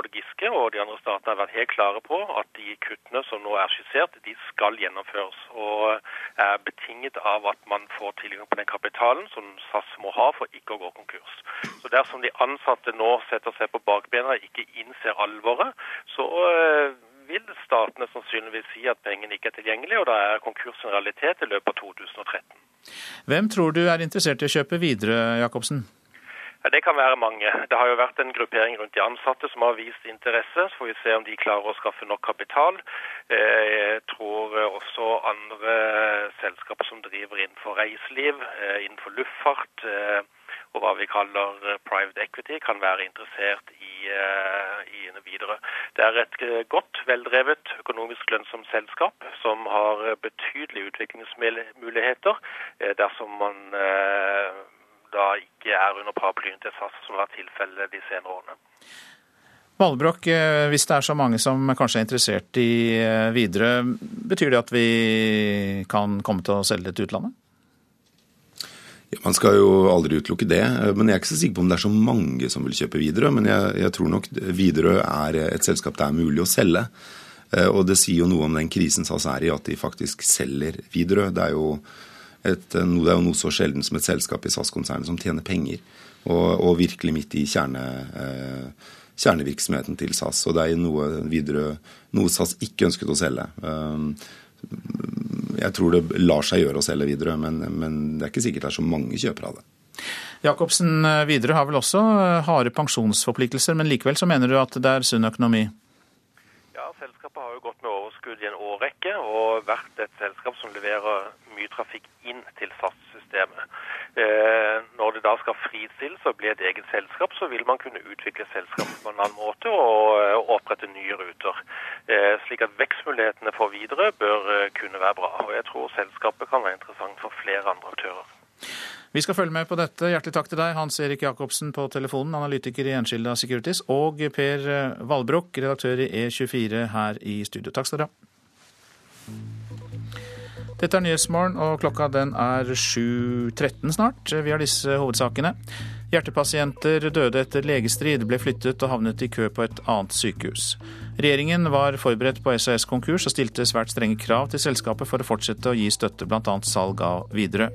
Både Giske og de andre statene har vært helt klare på at de kuttene som nå er skissert, de skal gjennomføres. Og er betinget av at man får tilgang på den kapitalen som SAS må ha for ikke å gå konkurs. Så dersom de ansatte nå setter seg på bakbena og ikke innser alvoret, så eh, vil statene sannsynligvis si at pengene ikke er tilgjengelige, og da er konkurs en realitet i løpet av 2013. Hvem tror du er interessert i å kjøpe videre, Jacobsen? Ja, Det kan være mange. Det har jo vært en gruppering rundt de ansatte som har vist interesse. Så får vi se om de klarer å skaffe nok kapital. Eh, jeg tror også andre selskaper som driver innenfor reiseliv, eh, innenfor luftfart og hva vi kaller private equity, kan være interessert i, i videre. Det er et godt, veldrevet, økonomisk lønnsomt selskap som har betydelige utviklingsmuligheter dersom man da ikke er under paraplyen til SAS, som har vært tilfellet de senere årene. Valbrokk, eh, hvis det er så mange som kanskje er interessert i eh, videre, betyr det at vi kan komme til å selge det til utlandet? Ja, man skal jo aldri utelukke det, men jeg er ikke så sikker på om det er så mange som vil kjøpe Widerøe. Men jeg, jeg, tror nok Widerøe er et selskap det er mulig å selge. Eh, og det sier jo noe om den krisen SAS er i, at de faktisk selger Widerøe. Det er jo et, det er jo noe så sjelden som et selskap i SAS-konsernet som tjener penger, og, og, virkelig midt i kjerne, eh, kjernevirksomheten til SAS. Og det er noe, videre, noe SAS ikke ønsket å selge. Um, jeg tror det lar seg gjøre å selge videre, men, men det er ikke sikkert det er så mange kjøpere av det. Jacobsen, videre har vel også harde pensjonsforpliktelser, men likevel så mener du at det er sunn økonomi? Ja, selskapet har jo gått med overskudd i en årrekke og vært et selskap som leverer mye trafikk inn til SAS-systemet. Eh, når det da skal fristilles og bli et eget selskap, så vil man kunne utvikle selskapet på en annen måte og eh, opprette nye ruter. Eh, slik at vekstmulighetene for videre bør kunne være bra. Og jeg tror selskapet kan være interessant for flere andre aktører. Vi skal følge med på dette. Hjertelig takk til deg, Hans Erik Jacobsen på telefonen, analytiker i Enskilda Securities, og Per Valbrokk, redaktør i E24 her i studio. Takk skal dere ha. Dette er Nyhetsmorgen, og klokka den er 7.13 snart. Vi har disse hovedsakene. Hjertepasienter døde etter legestrid, ble flyttet og havnet i kø på et annet sykehus. Regjeringen var forberedt på SAS konkurs og stilte svært strenge krav til selskapet for å fortsette å gi støtte, bl.a. salg av Widerøe.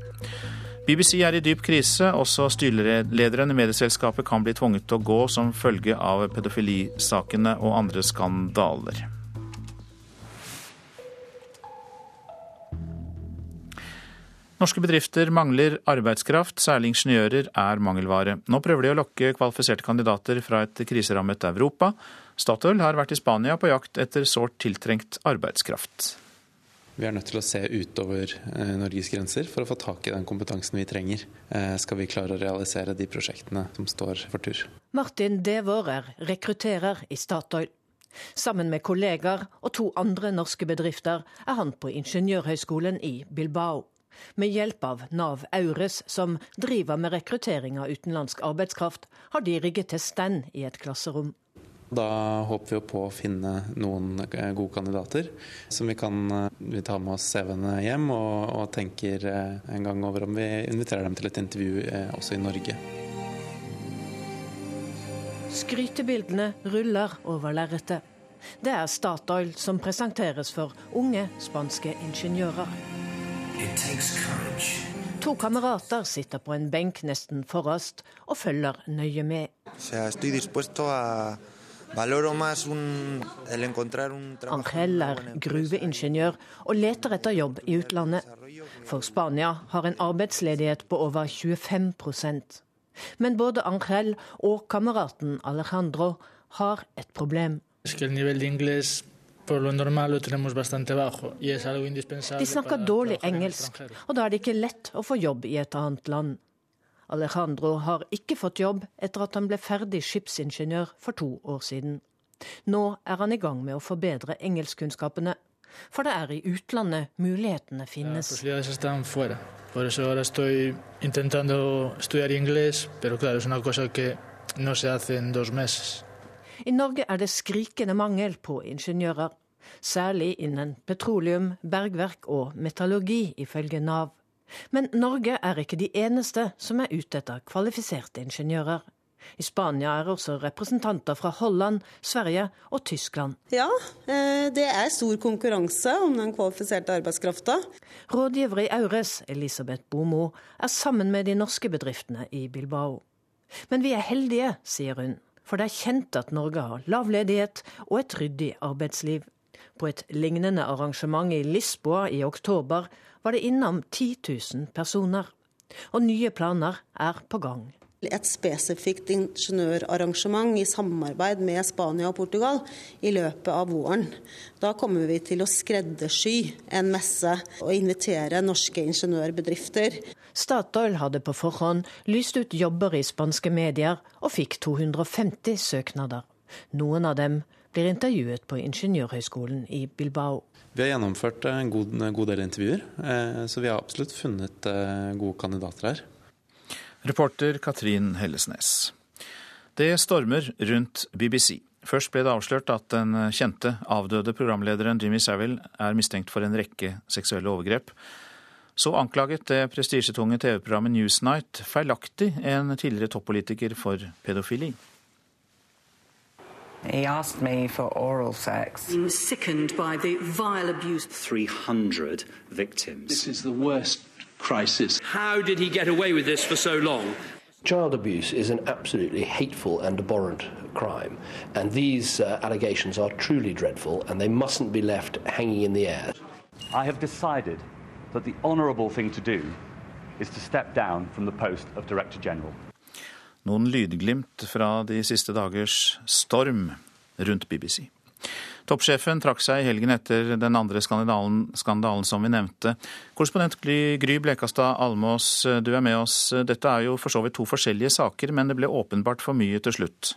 BBC er i dyp krise. Også styrelederen i medieselskapet kan bli tvunget til å gå som følge av pedofilisakene og andre skandaler. Norske bedrifter mangler arbeidskraft, særlig ingeniører er mangelvare. Nå prøver de å lokke kvalifiserte kandidater fra et kriserammet Europa. Statoil har vært i Spania på jakt etter sårt tiltrengt arbeidskraft. Vi er nødt til å se utover eh, Norges grenser for å få tak i den kompetansen vi trenger. Eh, skal vi klare å realisere de prosjektene som står for tur. Martin Devårer rekrutterer i Statoil. Sammen med kollegaer og to andre norske bedrifter er han på Ingeniørhøgskolen i Bilbao med hjelp av Nav Aures, som driver med rekruttering av utenlandsk arbeidskraft, har de rigget til stand i et klasserom. Da håper vi på å finne noen eh, gode kandidater som vi kan eh, vi tar med oss CV-ene hjem, og, og, tenker eh, en gang over om vi inviterer dem til et intervju også i Norge. Skrytebildene ruller over lerretet. Det er Statoil som presenteres for unge spanske ingeniører. To kamerater sitter på en benk nesten forrest og følger nøye med. Angel er gruveingeniør og leter etter jobb i utlandet. For Spania har en arbeidsledighet på over 25% Men både Angel og kameraten Alejandro har et problem. De snakker dårlig engelsk, og da er det ikke lett å få jobb i et annet land. Alejandro har ikke fått jobb etter at han ble ferdig skipsingeniør for to år siden. Nå er han i gang med å forbedre engelskkunnskapene, for det er i utlandet mulighetene finnes. Por eso ahora estoy intentando estudiar inglés, pero claro, es una cosa que no se hace en dos meses. I Norge er det skrikende mangel på ingeniører, særlig innen petroleum, bergverk og metallurgi, ifølge Nav. Men Norge er ikke de eneste som er ute etter kvalifiserte ingeniører. I Spania er også representanter fra Holland, Sverige og Tyskland. Ja, eh, det er stor konkurranse om den kvalifiserte arbeidskrafta. Rådgiver i Aures, Elisabeth Bomo, er sammen med de norske bedriftene i Bilbao. Men vi er heldige, sier hun, for det er kjent at Norge har lav ledighet og et ryddig arbeidsliv. På et lignende arrangement i Lisboa i oktober var det innom 10 000 personer. Og nye planer er på gang et spesifikt ingeniørarrangement i samarbeid med Spania og Portugal i løpet av våren. Da kommer vi til å skreddersy en messe og invitere norske ingeniørbedrifter. Statoil hadde på forhånd lyst ut jobber i spanske medier, og fikk 250 søknader. Noen av dem blir intervjuet på Ingeniørhøgskolen i Bilbao. Vi har gjennomført en god, god del intervjuer, eh, så vi har absolutt funnet eh, gode kandidater her. Reporter Katrin Hellesnes. Det stormer rundt BBC. Først ble det avslørt at den kjente, avdøde programlederen Jimmy Savile er mistenkt for en rekke seksuelle overgrep. Så anklaget det prestisjetunge TV-programmet Newsnight feilaktig en tidligere toppolitiker for pedofili. He asked me for oral sex. I'm sickened by the vile abuse. 300 victims. This is the worst crisis. How did he get away with this for so long? Child abuse is an absolutely hateful and abhorrent crime, and these uh, allegations are truly dreadful, and they mustn't be left hanging in the air. I have decided that the honourable thing to do is to step down from the post of Director General. Noen lydglimt fra de siste dagers storm rundt BBC. Toppsjefen trakk seg i helgen etter den andre skandalen, skandalen som vi nevnte. Korrespondent Gry Blekastad Almås, du er med oss. Dette er jo for så vidt to forskjellige saker, men det ble åpenbart for mye til slutt.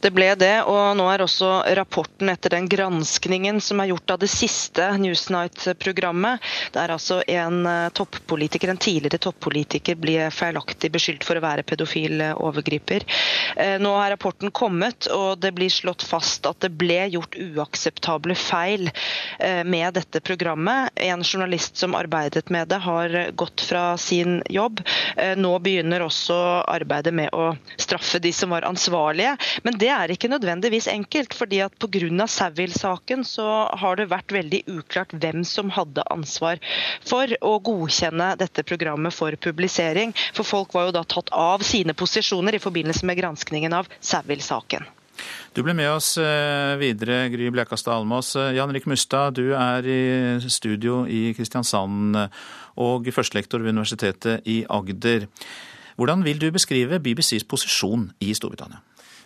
Det ble det, og nå er også rapporten etter den granskningen som er gjort av det siste Newsnight-programmet, der altså en eh, toppolitiker, en tidligere toppolitiker ble feilaktig beskyldt for å være pedofil eh, overgriper. Eh, nå har rapporten kommet, og det blir slått fast at det ble gjort uakseptable feil med dette programmet. En journalist som arbeidet med det, har gått fra sin jobb. Nå begynner også arbeidet med å straffe de som var ansvarlige. Men det er ikke nødvendigvis enkelt. fordi at Pga. Savil-saken så har det vært veldig uklart hvem som hadde ansvar for å godkjenne dette programmet for publisering. For folk var jo da tatt av sine posisjoner i forbindelse med granskningen av Savil-saken. Du ble med oss eh, videre, Gry Blekastad Almås. Jan Rik Mustad, du er i studio i Kristiansand og førstelektor ved Universitetet i Agder. Hvordan vil du beskrive BBCs posisjon i Storbritannia?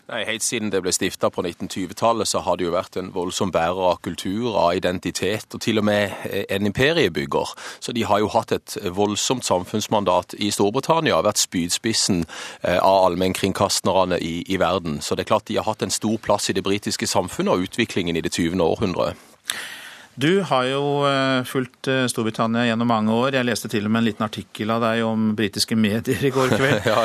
Nei, Helt siden det ble stifta på 1920-tallet, så har det jo vært en voldsom bærer av kultur, av identitet, og til og med en imperiebygger. Så de har jo hatt et voldsomt samfunnsmandat i Storbritannia, vært spydspissen eh, av allmennkringkasterne i, i verden. Så det er klart de har hatt en stor plass i det britiske samfunnet og utviklingen i det 20. århundret. Du har jo eh, fulgt eh, Storbritannia gjennom mange år. Jeg leste til og med en liten artikkel av deg om britiske medier i går kveld. ja.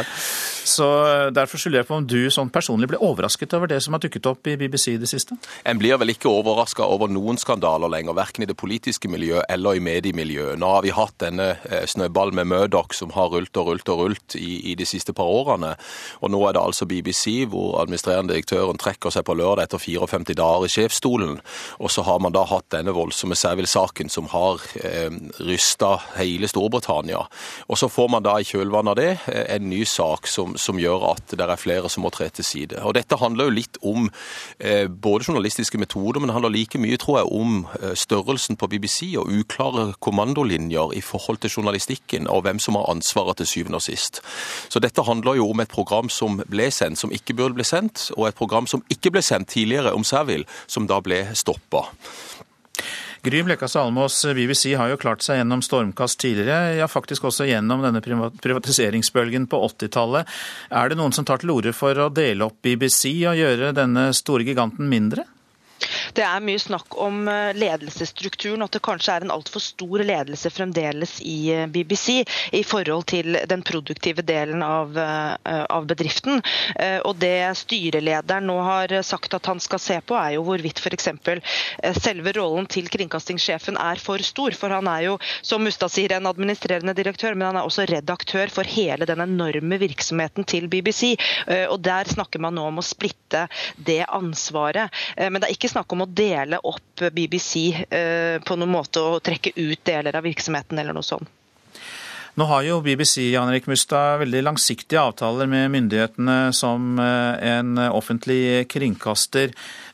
Så eh, Derfor skylder jeg på om du sånn personlig ble overrasket over det som har dukket opp i BBC i det siste? En blir vel ikke overraska over noen skandaler lenger, verken i det politiske miljøet eller i mediemiljøet. Nå har vi hatt denne snøballen med Murdoch som har rullt og rullt og rullt i, i, de siste par årene. Og nå er det altså BBC hvor administrerende direktøren trekker seg på lørdag etter 54 dager i sjefsstolen. Og så har man da hatt denne voldsomme Savile-saken som har eh, rysta hele Storbritannia. Og så får man da i kjølvannet av det en ny sak som, som, gjør at det er flere som må tre til side. Og Dette handler jo litt om eh, både journalistiske metoder, men det handler like mye tror jeg, om størrelsen på BBC og uklare kommandolinjer i forhold til journalistikken og hvem som har ansvaret til syvende og sist. Så dette handler jo om et program som ble sendt, som ikke burde bli sendt, og et program som ikke ble sendt tidligere om Savile, som da ble stoppa. Gry Blekastad Salmås, BBC har jo klart seg gjennom stormkast tidligere, ja faktisk også gjennom denne privatiseringsbølgen på 80-tallet. Er det noen som tar til orde for å dele opp BBC og gjøre denne store giganten mindre? Det er mye snakk om eh, ledelsesstrukturen, at det kanskje er en altfor stor ledelse fremdeles i eh, BBC i forhold til den produktive delen av, av bedriften. Og Det styrelederen nå har sagt at han skal se på, er jo hvorvidt f.eks. selve rollen til kringkastingssjefen er for stor. For han er jo, som Mustad sier, en administrerende direktør, men han er også redaktør for hele den enorme virksomheten til BBC. Og Der snakker man nå om å splitte det ansvaret. Men det er ikke snakk om å dele opp BBC eh, på noen måte og trekke ut deler av virksomheten eller noe sånt. Nå har jo BBC Jan-Erik Mustad, veldig langsiktige avtaler med myndighetene som eh, en offentlig kringkaster.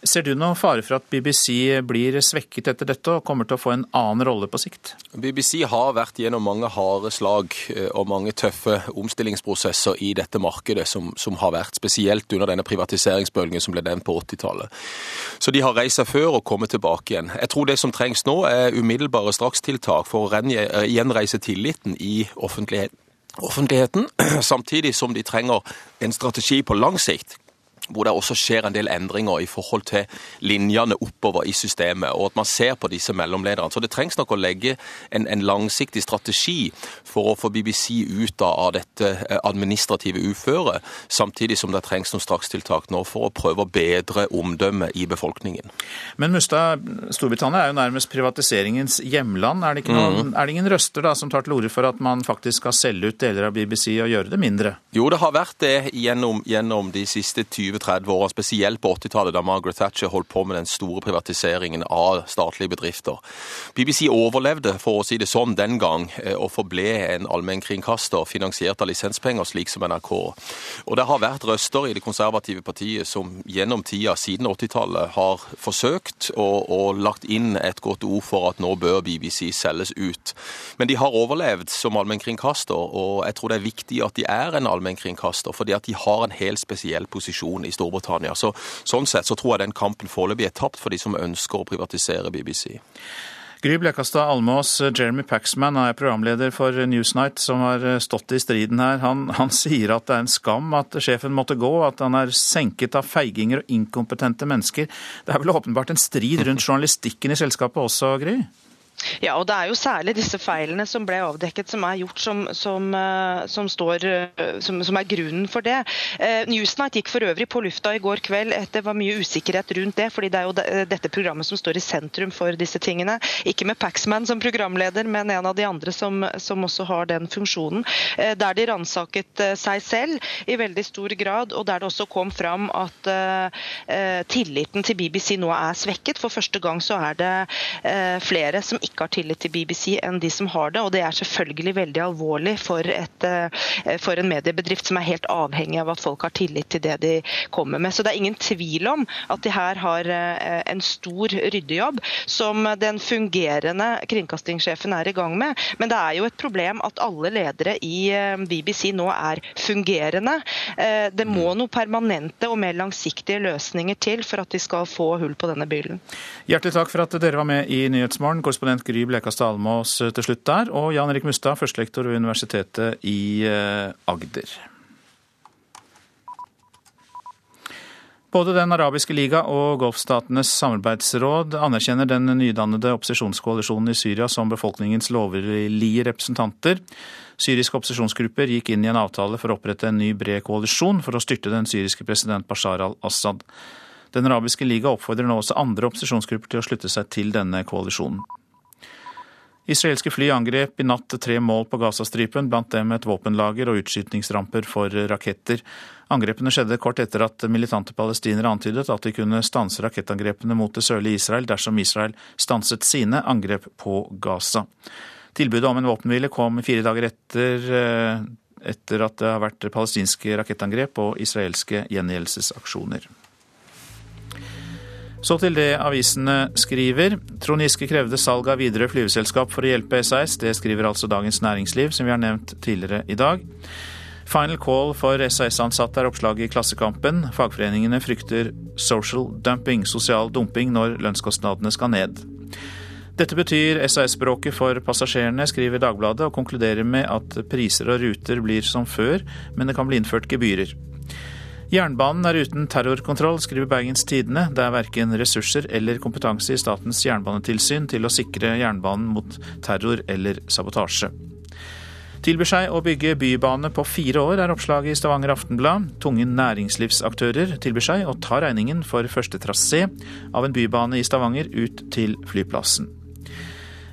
Ser du noen fare for at BBC blir svekket etter dette og kommer til å få en annen rolle på sikt? BBC har vært gjennom mange harde slag eh, og mange tøffe omstillingsprosesser i dette markedet som, som har vært, spesielt under denne privatiseringsbølgen som ble nevnt på 80-tallet. Så de har reist seg før og kommet tilbake igjen. Jeg tror det som trengs nå er umiddelbare strakstiltak for å gjenreise tilliten i offentligheten, samtidig som de trenger en strategi på lang sikt hvor det også skjer en del endringer i forhold til linjene oppover i systemet, og at man ser på disse mellomlederne. Så det trengs nok å legge en, en langsiktig strategi for å få BBC ut av dette eh, administrative uføret, samtidig som det trengs noen strakstiltak nå for å prøve å bedre omdømmet i befolkningen. Men Mustad, Storbritannia er jo nærmest privatiseringens hjemland. Er det, noen, mm. er det ingen røster da som tar til orde for at man faktisk skal selge ut deler av BBC og gjøre det mindre? Jo, det har vært det gjennom, gjennom de siste 20 20-30 årene, spesielt på 80-tallet, da Margaret Thatcher holdt på med den store privatiseringen av statlige bedrifter. BBC overlevde, for å si det sånn, den gang, eh, og forble en allmennkringkaster finansiert av lisenspenger, slik som NRK. Og det har vært røster i det konservative partiet som gjennom tida siden 80-tallet har forsøkt og, og lagt inn et godt ord for at nå bør BBC selges ut. Men de har overlevd som allmennkringkaster, og jeg tror det er viktig at de er en allmennkringkaster, fordi at de har en helt spesiell posisjon i Storbritannia. Så, sånn sett så tror jeg den kampen foreløpig er tapt for de som ønsker å privatisere BBC. Gry Blekastad Almås, Jeremy Paxman er programleder for Newsnight, som har stått i striden her. Han, han, sier at det er en skam at sjefen måtte gå, at han er senket av feiginger og inkompetente mennesker. Det er vel åpenbart en strid rundt journalistikken i selskapet også, Gry? Ja, og det er jo særlig disse feilene som ble avdekket som er gjort, som, som, eh, som, står, eh, som er grunnen for det. Eh, Newsnight gikk for øvrig på lufta i går kveld. Det var mye usikkerhet rundt det, fordi det er jo dette programmet som står i sentrum for disse tingene. Ikke med Paxman som programleder, men en av de andre som, også har den funksjonen. Der de ransaket seg selv i veldig stor grad, og der det også kom fram at eh, tilliten til BBC nå er svekket. For første gang så er det flere som ikke har tillit til BBC enn de som har det. Og det er selvfølgelig veldig alvorlig for, et, eh, for, en mediebedrift som er helt avhengig av at folk har tillit til det de kommer med. Så det er ingen tvil om at de her har eh, en stor ryddejobb som den fungerende kringkastingssjefen er i gang med. Men det er jo et problem at alle ledere i eh, BBC nå er fungerende. Det må noe permanente og mer langsiktige løsninger til for at de skal få hull på denne byllen. Hjertelig takk for at dere var med i Nyhetsmorgen. Korrespondent Gry Blekastad Almås eh, til slutt der, og Jan Erik Mustad, førstelektor ved Universitetet i eh, Agder. Både Den arabiske liga og Golfstatenes samarbeidsråd anerkjenner den nydannede opposisjonskoalisjonen i Syria som befolkningens lovlige representanter. Syriske opposisjonsgrupper gikk inn i en avtale for å opprette en ny bred koalisjon for å styrte den syriske president Bashar al-Assad. Den arabiske liga oppfordrer nå også andre opposisjonsgrupper til å slutte seg til denne koalisjonen. Israelske fly angrep i natt tre mål på Gazastripen, blant dem et våpenlager og utskytningsramper for raketter. Angrepene skjedde kort etter at militante palestinere antydet at de kunne stanse rakettangrepene mot det sørlige Israel dersom Israel stanset sine angrep på Gaza. Tilbudet om en våpenhvile kom fire dager etter, eh, etter at det har vært palestinske rakettangrep og israelske gjengjeldelsesaksjoner. Så til det avisene skriver. Trond Giske krevde salg av Widerøe flyveselskap for å hjelpe SAS. Det skriver altså Dagens Næringsliv, som vi har nevnt tidligere i dag. Final call for SAS-ansatte er oppslaget i Klassekampen. Fagforeningene frykter social dumping, sosial dumping, når lønnskostnadene skal ned. Dette betyr SAS-bråket for passasjerene, skriver Dagbladet, og konkluderer med at priser og ruter blir som før, men det kan bli innført gebyrer. Jernbanen er uten terrorkontroll, skriver Bergens Tidende. Det er verken ressurser eller kompetanse i Statens jernbanetilsyn til å sikre jernbanen mot terror eller sabotasje. Tilbyr seg å bygge bybane på fire år, er oppslaget i Stavanger Aftenblad. Tunge næringslivsaktører tilbyr seg å ta regningen for første trasé av en bybane i Stavanger ut til flyplassen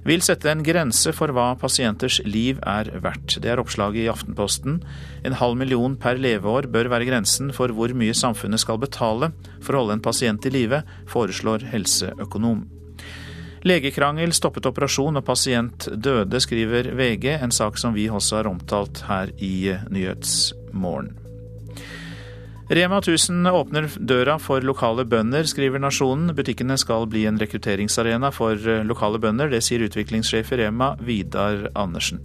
vil sette en grense for hva pasienters liv er verdt. Det er oppslaget i Aftenposten. En halv million per leveår bør være grensen for hvor mye samfunnet skal betale for å holde en pasient i live, foreslår helseøkonom. Legekrangel stoppet operasjon og pasient døde, skriver VG, en sak som vi også har omtalt her i Nyhetsmorgen. Rema 1000 åpner døra for lokale bønder, skriver Nasjonen. Butikkene skal bli en rekrutteringsarena for eh, lokale bønder. Det sier utviklingssjef i Rema, Vidar Andersen.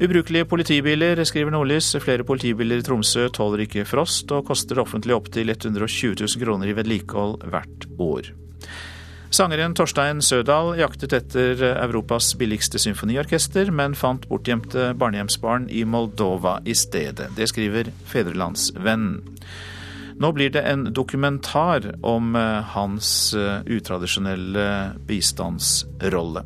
Ubrukelige politibiler, skriver Nordlys. Flere politibiler i Tromsø tåler ikke frost, og koster offentlig opptil 120 000 kroner i vedlikehold hvert år. Sangeren Torstein Sødal jaktet etter Europas billigste symfoniorkester, men fant bortgjemte barnehjemsbarn i Moldova i stedet. Det skriver Fedrelandsvennen. Nå blir det en dokumentar om eh, hans eh, utradisjonelle bistandsrolle.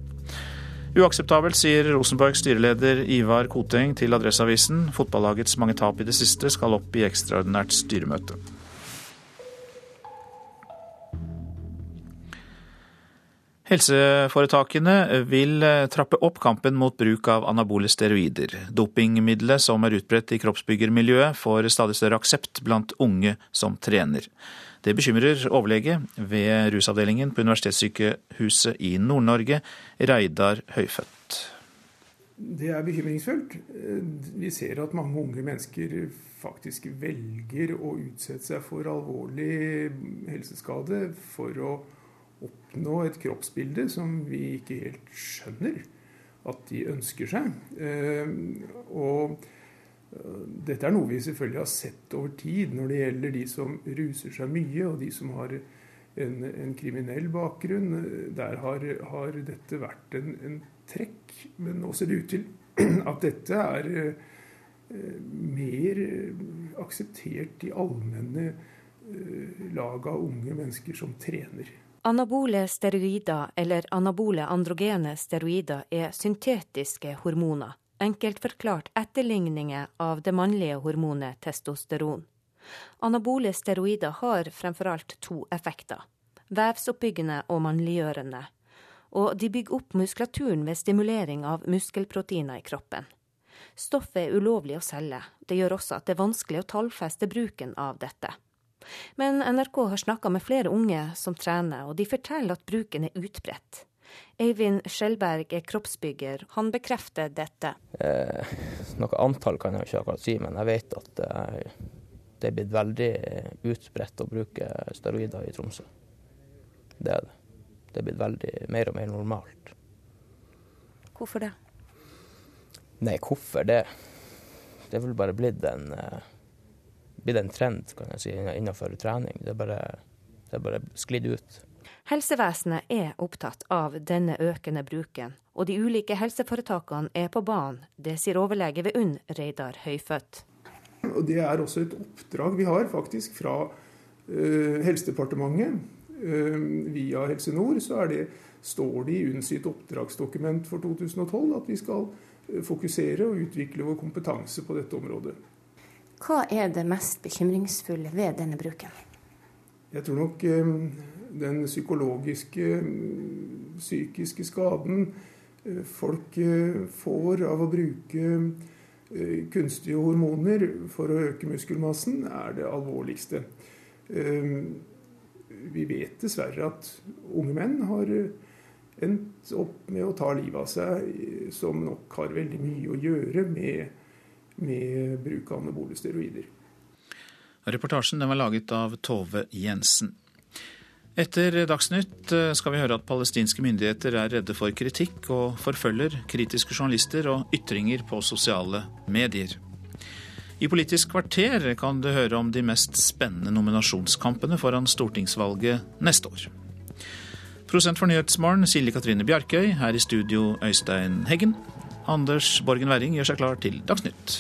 Uakseptabelt, sier Rosenborgs styreleder Ivar Koteng til Adresseavisen. Fotballagets mange tap i det siste skal opp i ekstraordinært styremøte. Helseforetakene vil eh, trappe opp kampen mot bruk av anabole steroider. Dopingmiddelet som er utbredt i kroppsbyggermiljøet, får stadig større aksept blant unge som trener. Det bekymrer overlege ved rusavdelingen på Universitetssykehuset i Nord-Norge, Reidar Høyfødt. Det er bekymringsfullt. Vi ser at mange unge mennesker faktisk velger å utsette seg for alvorlig helseskade for å oppnå et kroppsbilde som vi ikke helt skjønner at de ønsker seg. Eh, og eh, dette er noe vi selvfølgelig har sett over tid når det gjelder de som ruser seg mye, og de som har en, en kriminell bakgrunn. Der har, har dette vært en, en, trekk. Men nå ser det ut til at dette er eh, mer akseptert i allmenne lag av unge mennesker som trener. Anabole steroider, eller anabole androgene steroider, er syntetiske hormoner, enkelt forklart etterligninger av det mannlige hormonet testosteron. Anabole steroider har fremfor alt to effekter, vevsoppbyggende og mannliggjørende, og de bygger opp muskulaturen ved stimulering av muskelproteiner i kroppen. Stoffet er ulovlig å selge, det gjør også at det er vanskelig å tallfeste bruken av dette. Men NRK har snakka med flere unge som trener, og de forteller at bruken er utbredt. Eivind Skjelberg er kroppsbygger. Han bekrefter dette. Eh, noe antall kan jeg ikke akkurat si, men jeg vet at eh, det er blitt veldig utbredt å bruke steroider i Tromsø. Det er det. Det er blitt veldig mer og mer normalt. Hvorfor det? Nei, hvorfor det? Det er vel bare blitt en eh, blitt en trend kan jeg si, innenfor trening. Det er bare, det er bare sklidd ut. Helsevesenet er opptatt av denne økende bruken, og de ulike helseforetakene er på banen. Det sier overlege ved UNN, Reidar Høyfødt. Og Det er også et oppdrag vi har faktisk fra uh, Helsedepartementet. Uh, via Helse Nord så det, står det i UNN sitt oppdragsdokument for 2012 at vi skal eh, fokusere og utvikle vår kompetanse på dette området. Hva er det mest bekymringsfulle ved denne bruken? Jeg tror nok eh, den psykologiske, mm, psykiske skaden eh, folk eh, får av å bruke kunstige hormoner for å øke muskelmassen, er det alvorligste. Vi vet dessverre at unge menn har endt opp med å ta livet av seg, som nok har veldig mye å gjøre med med bruk av anabole steroider. Reportasjen var laget av Tove Jensen. Etter Dagsnytt eh, skal vi høre at palestinske myndigheter er redde for kritikk og forfølger kritiske journalister og ytringer på sosiale medier. I Politisk kvarter kan du høre om de mest spennende nominasjonskampene foran stortingsvalget neste år. Prosent for Nyhetsmorgen, Silje Katrine Bjarkøy. Her i studio, Øystein Heggen. Anders Borgen Werring gjør seg klar til Dagsnytt.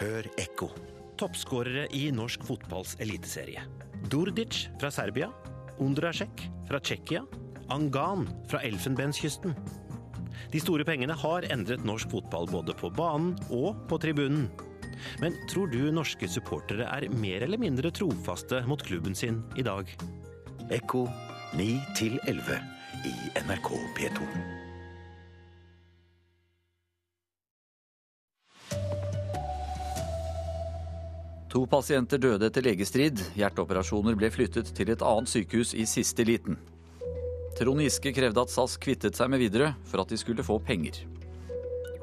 Hør ekko. Toppskårere i norsk fotballs eliteserie. Durdic fra Serbia. Undrasjek fra Tsjekkia. Angan fra Elfenbenskysten. De store pengene har endret norsk fotball både på banen og på tribunen. Men tror du norske supportere er mer eller mindre trofaste mot klubben sin i dag? Ekko 9 11 i NRK P2. To pasienter døde etter legestrid. Hjerteoperasjoner ble flyttet til et annet sykehus i siste liten. Trond Giske krevde at SAS kvittet seg med Widerøe for at de skulle få penger.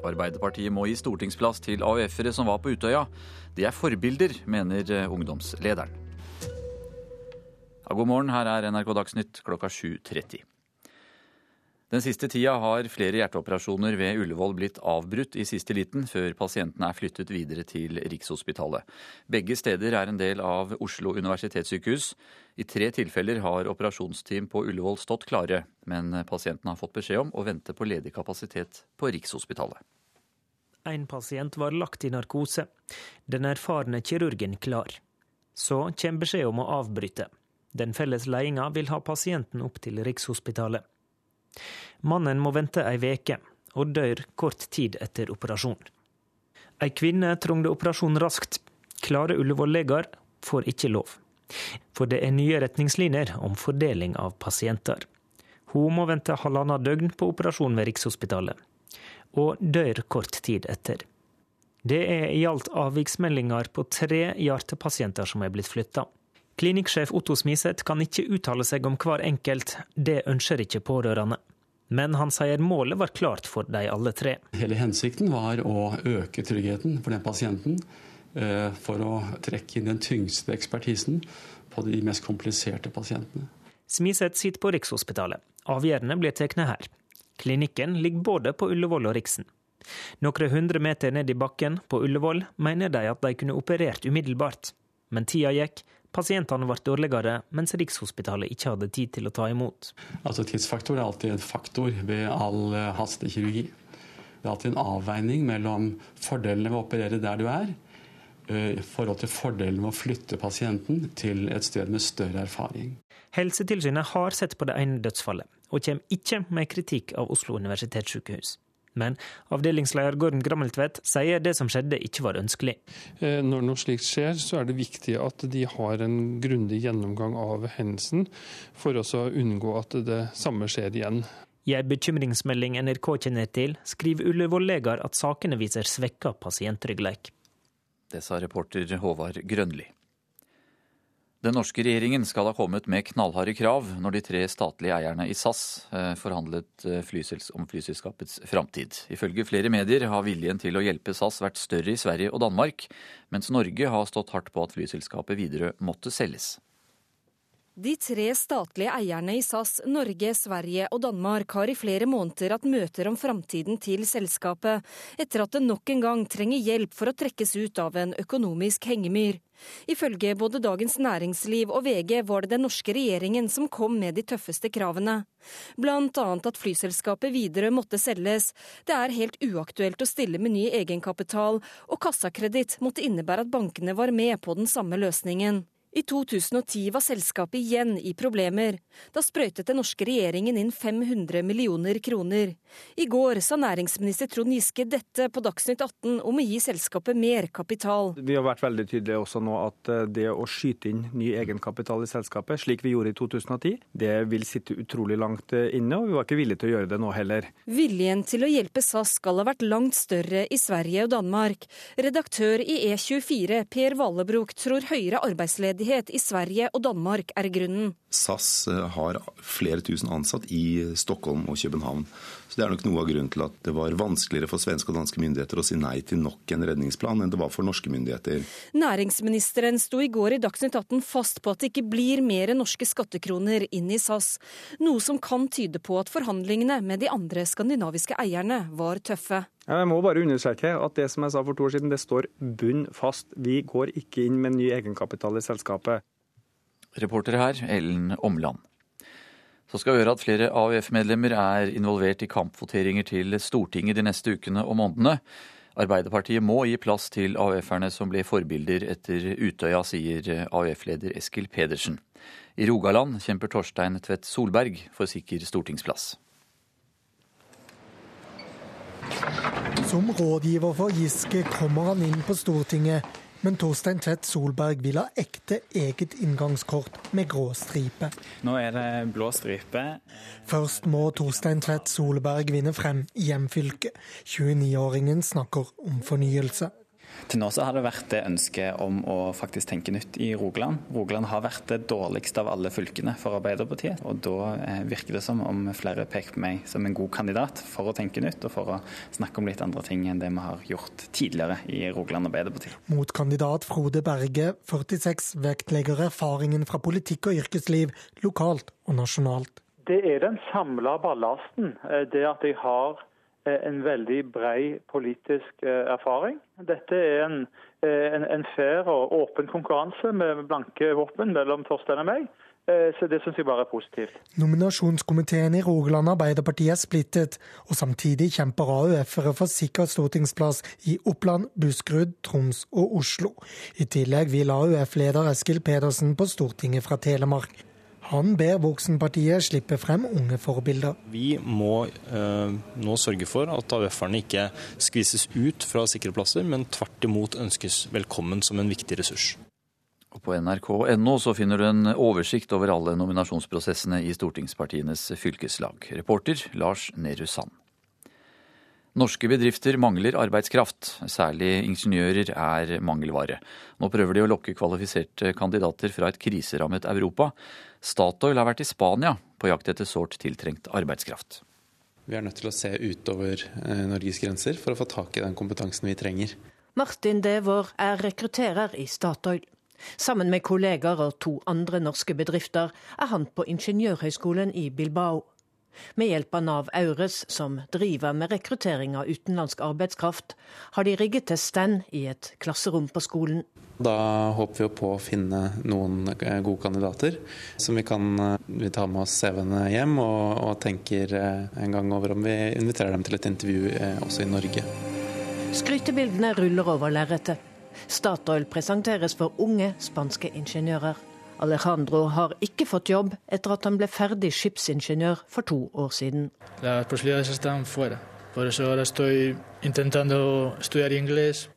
Arbeiderpartiet må gi stortingsplass til AUF-ere som var på Utøya. De er forbilder, mener ungdomslederen. Ja, god morgen, her er NRK Dagsnytt klokka 7.30. Den siste tida har flere hjerteoperasjoner ved Ullevål blitt avbrutt i siste liten, før pasientene er flyttet videre til Rikshospitalet. Begge steder er en del av Oslo universitetssykehus. I tre tilfeller har operasjonsteam på Ullevål stått klare, men pasientene har fått beskjed om å vente på ledig kapasitet på Rikshospitalet. En pasient var lagt i narkose. Den erfarne kirurgen klar. Så kommer beskjed om å avbryte. Den felles ledelsen vil ha pasienten opp til Rikshospitalet. Mannen må vente ei veke, og dør kort tid etter operasjonen. Ei kvinne trengte operasjon raskt. Klare Ullevål-leger får ikke lov. For det er nye retningslinjer om fordeling av pasienter. Hun må vente halvannet døgn på operasjon ved Rikshospitalet, og dør kort tid etter. Det er i alt avviksmeldinger på tre hjertepasienter som er blitt flytta. Klinikksjef Otto Smiseth kan ikke uttale seg om hver enkelt, det ønsker ikke pårørende. Men han sier målet var klart for de alle tre. Hele hensikten var å øke tryggheten for den pasienten. Eh, for å trekke inn den tyngste ekspertisen på de mest kompliserte pasientene. Smiseth sitter på Rikshospitalet. Avgjørende blir tatt her. Klinikken ligger både på Ullevål og Riksen. Noen hundre meter ned i bakken på Ullevål mener de at de kunne operert umiddelbart. Men tida gikk, Pasientene ble dårligere, mens Rikshospitalet ikke hadde tid til å ta imot. Altså Tidsfaktor er alltid en faktor ved all eh, hastekirurgi. Det er alltid en avveining mellom fordelene ved å operere der du er, eh, i forhold til fordelen med å flytte pasienten til et sted med større erfaring. Helsetilsynet har sett på det ene dødsfallet, og kommer ikke med kritikk av Oslo universitetssykehus. Men avdelingsleder Gordon Grammeltvedt sier det som skjedde ikke var ønskelig. Eh, når noe slikt skjer, så er det viktig at de har en grundig gjennomgang av hendelsen, for å unngå at det samme skjer igjen. I en bekymringsmelding NRK kjenner til, skriver Ullevål-leger at sakene viser svekka pasienttrygghet. Det sa reporter Håvard Grønli. Den norske regjeringen skal ha kommet med knallharde krav når de tre statlige eierne i SAS eh, forhandlet eh, om flyselskapets framtid. Ifølge flere medier har viljen til å hjelpe SAS vært større i Sverige og Danmark, mens Norge har stått hardt på at flyselskapet Widerøe måtte selges. De tre statlige eierne i SAS, Norge, Sverige og Danmark, har i flere måneder hatt møter om framtiden til selskapet, etter at det nok en gang trenger hjelp for å trekkes ut av en økonomisk hengemyr. Ifølge både Dagens Næringsliv og VG var det den norske regjeringen som kom med de tøffeste kravene. Blant annet at flyselskapet videre måtte selges. Det er helt uaktuelt å stille med ny egenkapital, og kassakreditt måtte innebære at bankene var med på den samme løsningen. I 2010 var selskapet igjen i problemer. Da sprøytet den norske regjeringen inn 500 millioner kroner. I går sa næringsminister Trond Giske dette på Dagsnytt 18 om å gi selskapet mer kapital. Vi har vært veldig tydelige også nå at eh, det å skyte inn ny egenkapital i selskapet, slik vi gjorde i 2010, det vil sitte utrolig langt eh, inne, og vi var ikke villige til å gjøre det nå heller. Viljen til å hjelpe SAS skal ha vært langt større i Sverige og Danmark. Redaktør i E24, Per Valebrok, tror høyere arbeidsledighet arbeidsledighet i Sverige og Danmark er grunnen. SAS eh, har flere tusen ansatt i Stockholm og København. Så Det er nok noe av grunnen til at det var vanskeligere for svenske og danske myndigheter å si nei til nok en redningsplan enn det var for norske myndigheter. Næringsministeren sto i går i Dagsnytt 18 fast på at det ikke blir mer norske skattekroner inn i SAS, noe som kan tyde på at forhandlingene med de andre skandinaviske eierne var tøffe. Jeg må bare understreke at det som jeg sa for to år siden, det står bunn fast. Vi går ikke inn med ny egenkapital i selskapet. Reporter her, Ellen Omland. Så skal vi høre at flere AUF-medlemmer er involvert i kampvoteringer til Stortinget de neste ukene og månedene. Arbeiderpartiet må gi plass til AUF-erne som ble forbilder etter Utøya, sier AUF-leder Eskil Pedersen. I Rogaland kjemper Torstein Tvedt Solberg for sikker stortingsplass. Som rådgiver for Giske kommer han inn på Stortinget, men Torstein Tvedt Solberg vil ha ekte eget inngangskort med grå stripe. Nå er det blå stripe. Først må Torstein Tvedt Solberg vinne frem i hjemfylket. 29-åringen snakker om fornyelse. Til nå så har det vært det ønsket om å faktisk tenke nytt i Rogaland. Rogaland har vært det dårligste av alle fylkene for Arbeiderpartiet. Og da eh, virker det som om flere peker på meg som en god kandidat for å tenke nytt, og for å snakke om litt andre ting enn det vi har gjort tidligere i Rogaland Arbeiderparti. Motkandidat Frode Berge, 46, vektlegger erfaringen fra politikk og yrkesliv lokalt og nasjonalt. Det er den samla ballasten. Eh, det at jeg har en veldig brei politisk eh, erfaring. Dette er en, eh, en, en fair og åpen konkurranse med blanke våpen mellom Torstein og meg. Så det syns jeg bare er positivt. Nominasjonskomiteen i Rogaland Arbeiderparti er splittet, og samtidig kjemper AUF-ere for sikker stortingsplass i Oppland, Buskerud, Troms og Oslo. I tillegg vil AUF-leder Eskil Pedersen på Stortinget fra Telemark. Han ber Voksenpartiet slippe frem unge forbilder. Vi må eh, nå sørge for at AUF-erne ikke skvises ut fra sikre plasser, men tvert imot ønskes velkommen som en viktig ressurs. Og på nrk.no så finner du en oversikt over alle nominasjonsprosessene i stortingspartienes fylkeslag. Reporter Lars Nehru Sand. Norske bedrifter mangler arbeidskraft, særlig ingeniører er mangelvare. Nå prøver de å lokke kvalifiserte kandidater fra et kriserammet Europa. Statoil har vært i Spania på jakt etter sårt tiltrengt arbeidskraft. Vi er nødt til å se utover eh, Norges grenser for å få tak i den kompetansen vi trenger. Martin Devor er rekrutterer i Statoil. Sammen med kolleger og to andre norske bedrifter er han på Ingeniørhøgskolen i Bilbao. Med hjelp av Nav Aures, som driver med rekruttering av utenlandsk arbeidskraft, har de rigget til stand i et klasserom på skolen. Da håper vi på å finne noen eh, gode kandidater som vi kan eh, vi tar med oss CV-ene hjem, og, og, tenker eh, en gang over om vi inviterer dem til et intervju også i Norge. Skrytebildene ruller over lerretet. Statoil presenteres for unge spanske ingeniører. Alejandro har ikke fått jobb etter at han ble ferdig skipsingeniør for to år siden.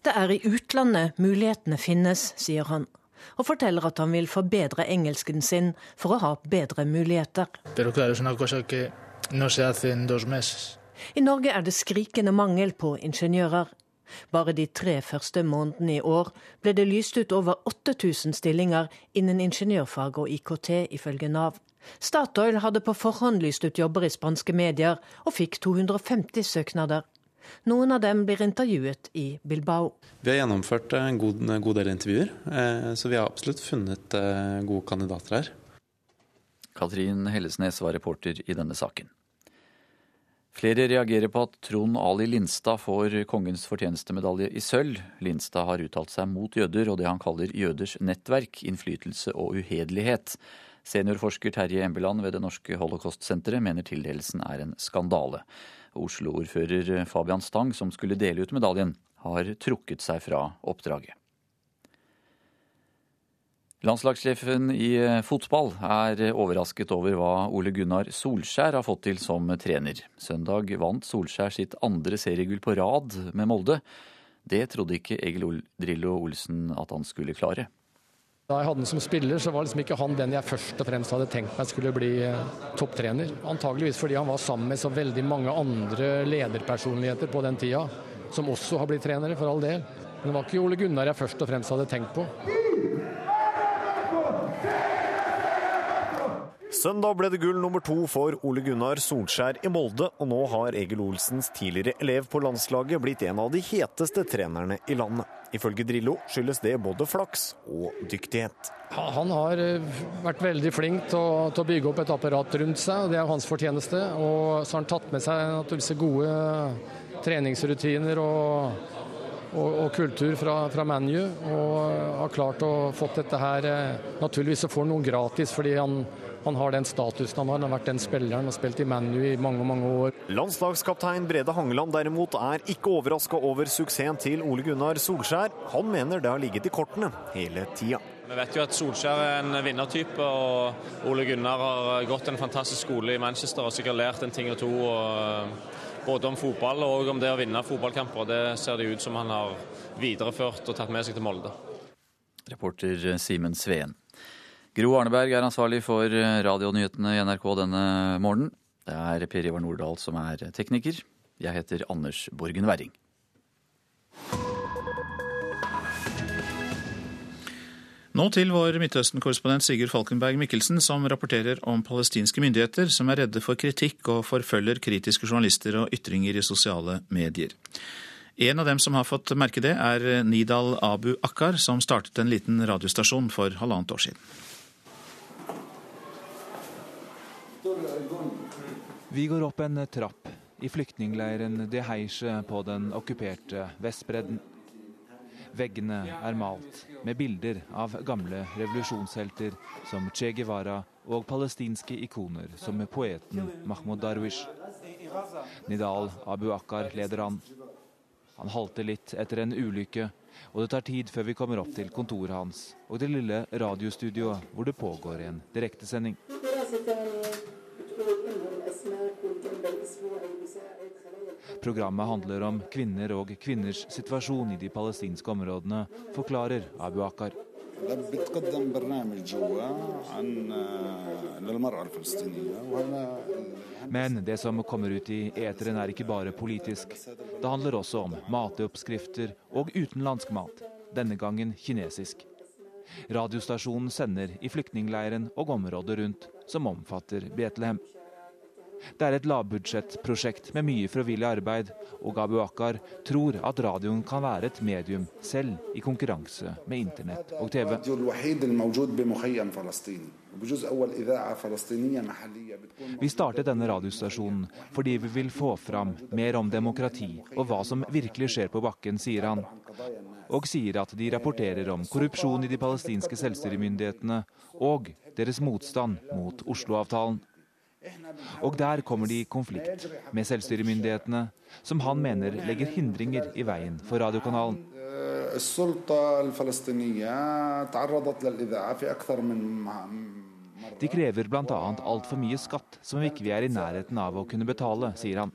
Det er i utlandet mulighetene finnes, sier han, og forteller at han vil forbedre engelsken sin for å ha bedre muligheter. I Norge er det skrikende mangel på ingeniører. Bare de tre første månedene i år ble det lyst ut over 8000 stillinger innen ingeniørfag og IKT, ifølge Nav. Statoil hadde på forhånd lyst ut jobber i spanske medier, og fikk 250 søknader. Noen av dem blir intervjuet i Bilbao. Vi har gjennomført en god, en god del intervjuer, eh, så vi har absolutt funnet eh, gode kandidater her. Katrin Hellesnes var reporter i denne saken. Flere reagerer på at Trond Ali Linstad får kongens fortjenestemedalje i sølv. Linstad har uttalt seg mot jøder og det han kaller jøders nettverk, innflytelse og uhederlighet. Seniorforsker Terje Embeland ved Det norske holocaustsenteret mener tildelelsen er en skandale. Oslo-ordfører Fabian Stang, som skulle dele ut medaljen, har trukket seg fra oppdraget. Landslagssjefen i eh, fotball er overrasket over hva Ole Gunnar Solskjær har fått til som trener. Søndag vant Solskjær sitt andre seriegull på rad med Molde. Det trodde ikke Egil Drillo Olsen at han skulle klare. Da jeg hadde ham som spiller, så var liksom ikke han den jeg først og fremst hadde tenkt meg skulle bli eh, topptrener. Antageligvis fordi han var sammen med så veldig mange andre lederpersonligheter på den tida, som også har blitt trenere, for all del. Men det var ikke Ole Gunnar jeg først og fremst hadde tenkt på. Søndag ble det gull nummer to for Ole Gunnar Solskjær i Molde, og nå har Egil Olsens tidligere elev på landslaget blitt en av de heteste trenerne i landet. Ifølge Drillo skyldes det både flaks og dyktighet. Han har eh, vært veldig flink til å, til å bygge opp et apparat rundt seg, og det er hans fortjeneste. Og så har han tatt med seg gode treningsrutiner og, og, og kultur fra, fra ManU, og har klart å få dette her eh, Naturligvis så får han noen gratis fordi han Han har den statusen han har. Han har vært den spilleren og spilt i ManU i mange mange år. Landslagskaptein Brede Hangeland derimot er ikke overraska over suksessen til Ole Gunnar Solskjær. Han mener det har ligget i kortene hele tida. Vi vet jo at Solskjær er en vinnertype, og Ole Gunnar har gått en fantastisk skole i Manchester og sikkert lært en ting og to. Både om fotball og om det å vinne fotballkamper. Det ser det ut som han har videreført og tatt med seg til Molde. Reporter Simen Sveen. Gro Arneberg er ansvarlig for radionyhetene i NRK denne morgenen. Det er Per Ivar Nordahl som er tekniker. Jeg heter Anders Borgen Werring. Nå til vår Midtøsten-korrespondent Sigurd Falkenberg Mikkelsen, som rapporterer om palestinske myndigheter som er redde for kritikk og forfølger kritiske journalister og ytringer i sosiale medier. En av dem som har fått merke det, er Nidal Abu Akkar, som startet en liten radiostasjon for halvannet år siden. Vi går opp en trapp i flyktningleiren Deheishe på den okkuperte Vestbredden. Veggene er malt med bilder av gamle revolusjonshelter som Che Guevara og palestinske ikoner som poeten Mahmoud Darwish. Nidal Abu Akkar leder an. Han halter litt etter en ulykke, og det tar tid før vi kommer opp til kontoret hans og det lille radiostudioet hvor det pågår en direktesending. Programmet handler om kvinner og kvinners situasjon i de palestinske områdene, forklarer Abu Akar. Men det som kommer ut i eteren er ikke bare politisk. Det handler også om mateoppskrifter og utenlandsk mat, denne gangen kinesisk. Radiostasjonen sender i flyktningleiren og området rundt, som omfatter Betlehem. Det er et lavbudsjettprosjekt med mye frivillig arbeid, og Abu Akkar tror at radioen kan være et medium selv i konkurranse med internett og TV. Vi startet denne radiostasjonen fordi vi vil få fram mer om demokrati og hva som virkelig skjer på bakken, sier han. Og sier at de rapporterer om korrupsjon i de palestinske selvstyremyndighetene og deres motstand mot Oslo-avtalen. Og der kommer de i konflikt med selvstyremyndighetene, som han mener legger hindringer i veien for radiokanalen. De krever bl.a. altfor mye skatt som vi ikke er i nærheten av å kunne betale, sier han.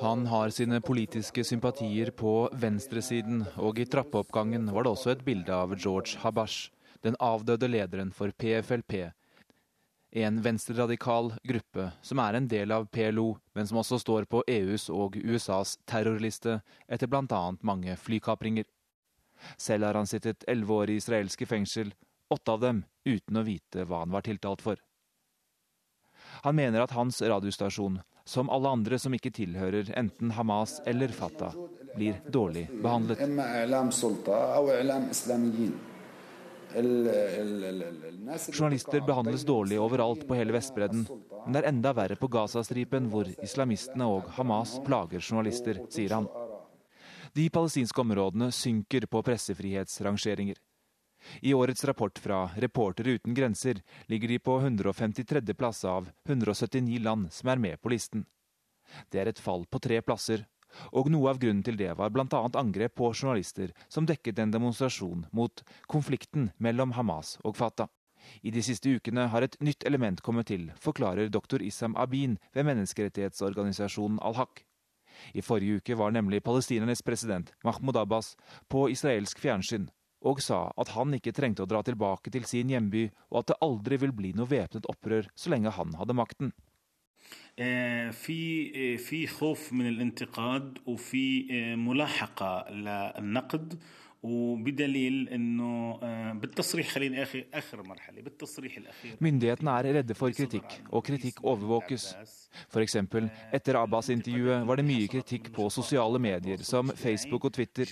Han har sine politiske sympatier på venstresiden, og i trappeoppgangen var det også et bilde av George Habash, den avdøde lederen for PFLP, en venstreradikal gruppe som er en del av PLO, men som også står på EUs og USAs terrorliste etter bl.a. mange flykapringer. Selv har han sittet elleve år i israelske fengsel, åtte av dem uten å vite hva han var tiltalt for. Han mener at hans radiostasjon, som alle andre som ikke tilhører enten Hamas eller Fatah, blir dårlig behandlet. Journalister behandles dårlig overalt på hele Vestbredden, men det er enda verre på Gazastripen, hvor islamistene og Hamas plager journalister, sier han. De palestinske områdene synker på pressefrihetsrangeringer. I årets rapport fra Reportere uten grenser ligger de på 153. plass av 179 land som er med på listen. Det er et fall på tre plasser, og noe av grunnen til det var bl.a. angrep på journalister som dekket en demonstrasjon mot konflikten mellom Hamas og Fatah. I de siste ukene har et nytt element kommet til, forklarer doktor Issam Abin ved menneskerettighetsorganisasjonen Al-Haq. I forrige uke var nemlig palestinernes president Mahmoud Abbas på israelsk fjernsyn og sa at han ikke trengte å dra tilbake til sin hjemby, og at det aldri vil bli noe væpnet opprør så lenge han hadde makten. في في خوف من الانتقاد وفي ملاحقه للنقد وبدليل انه بالتصريح خليني اخر اخر مرحله بالتصريح الاخير Myndighetene er redde for kritikk, og kritikk overvåkes. F.eks. etter Abbas-intervjuet var det mye kritikk på sosiale medier som Facebook og Twitter.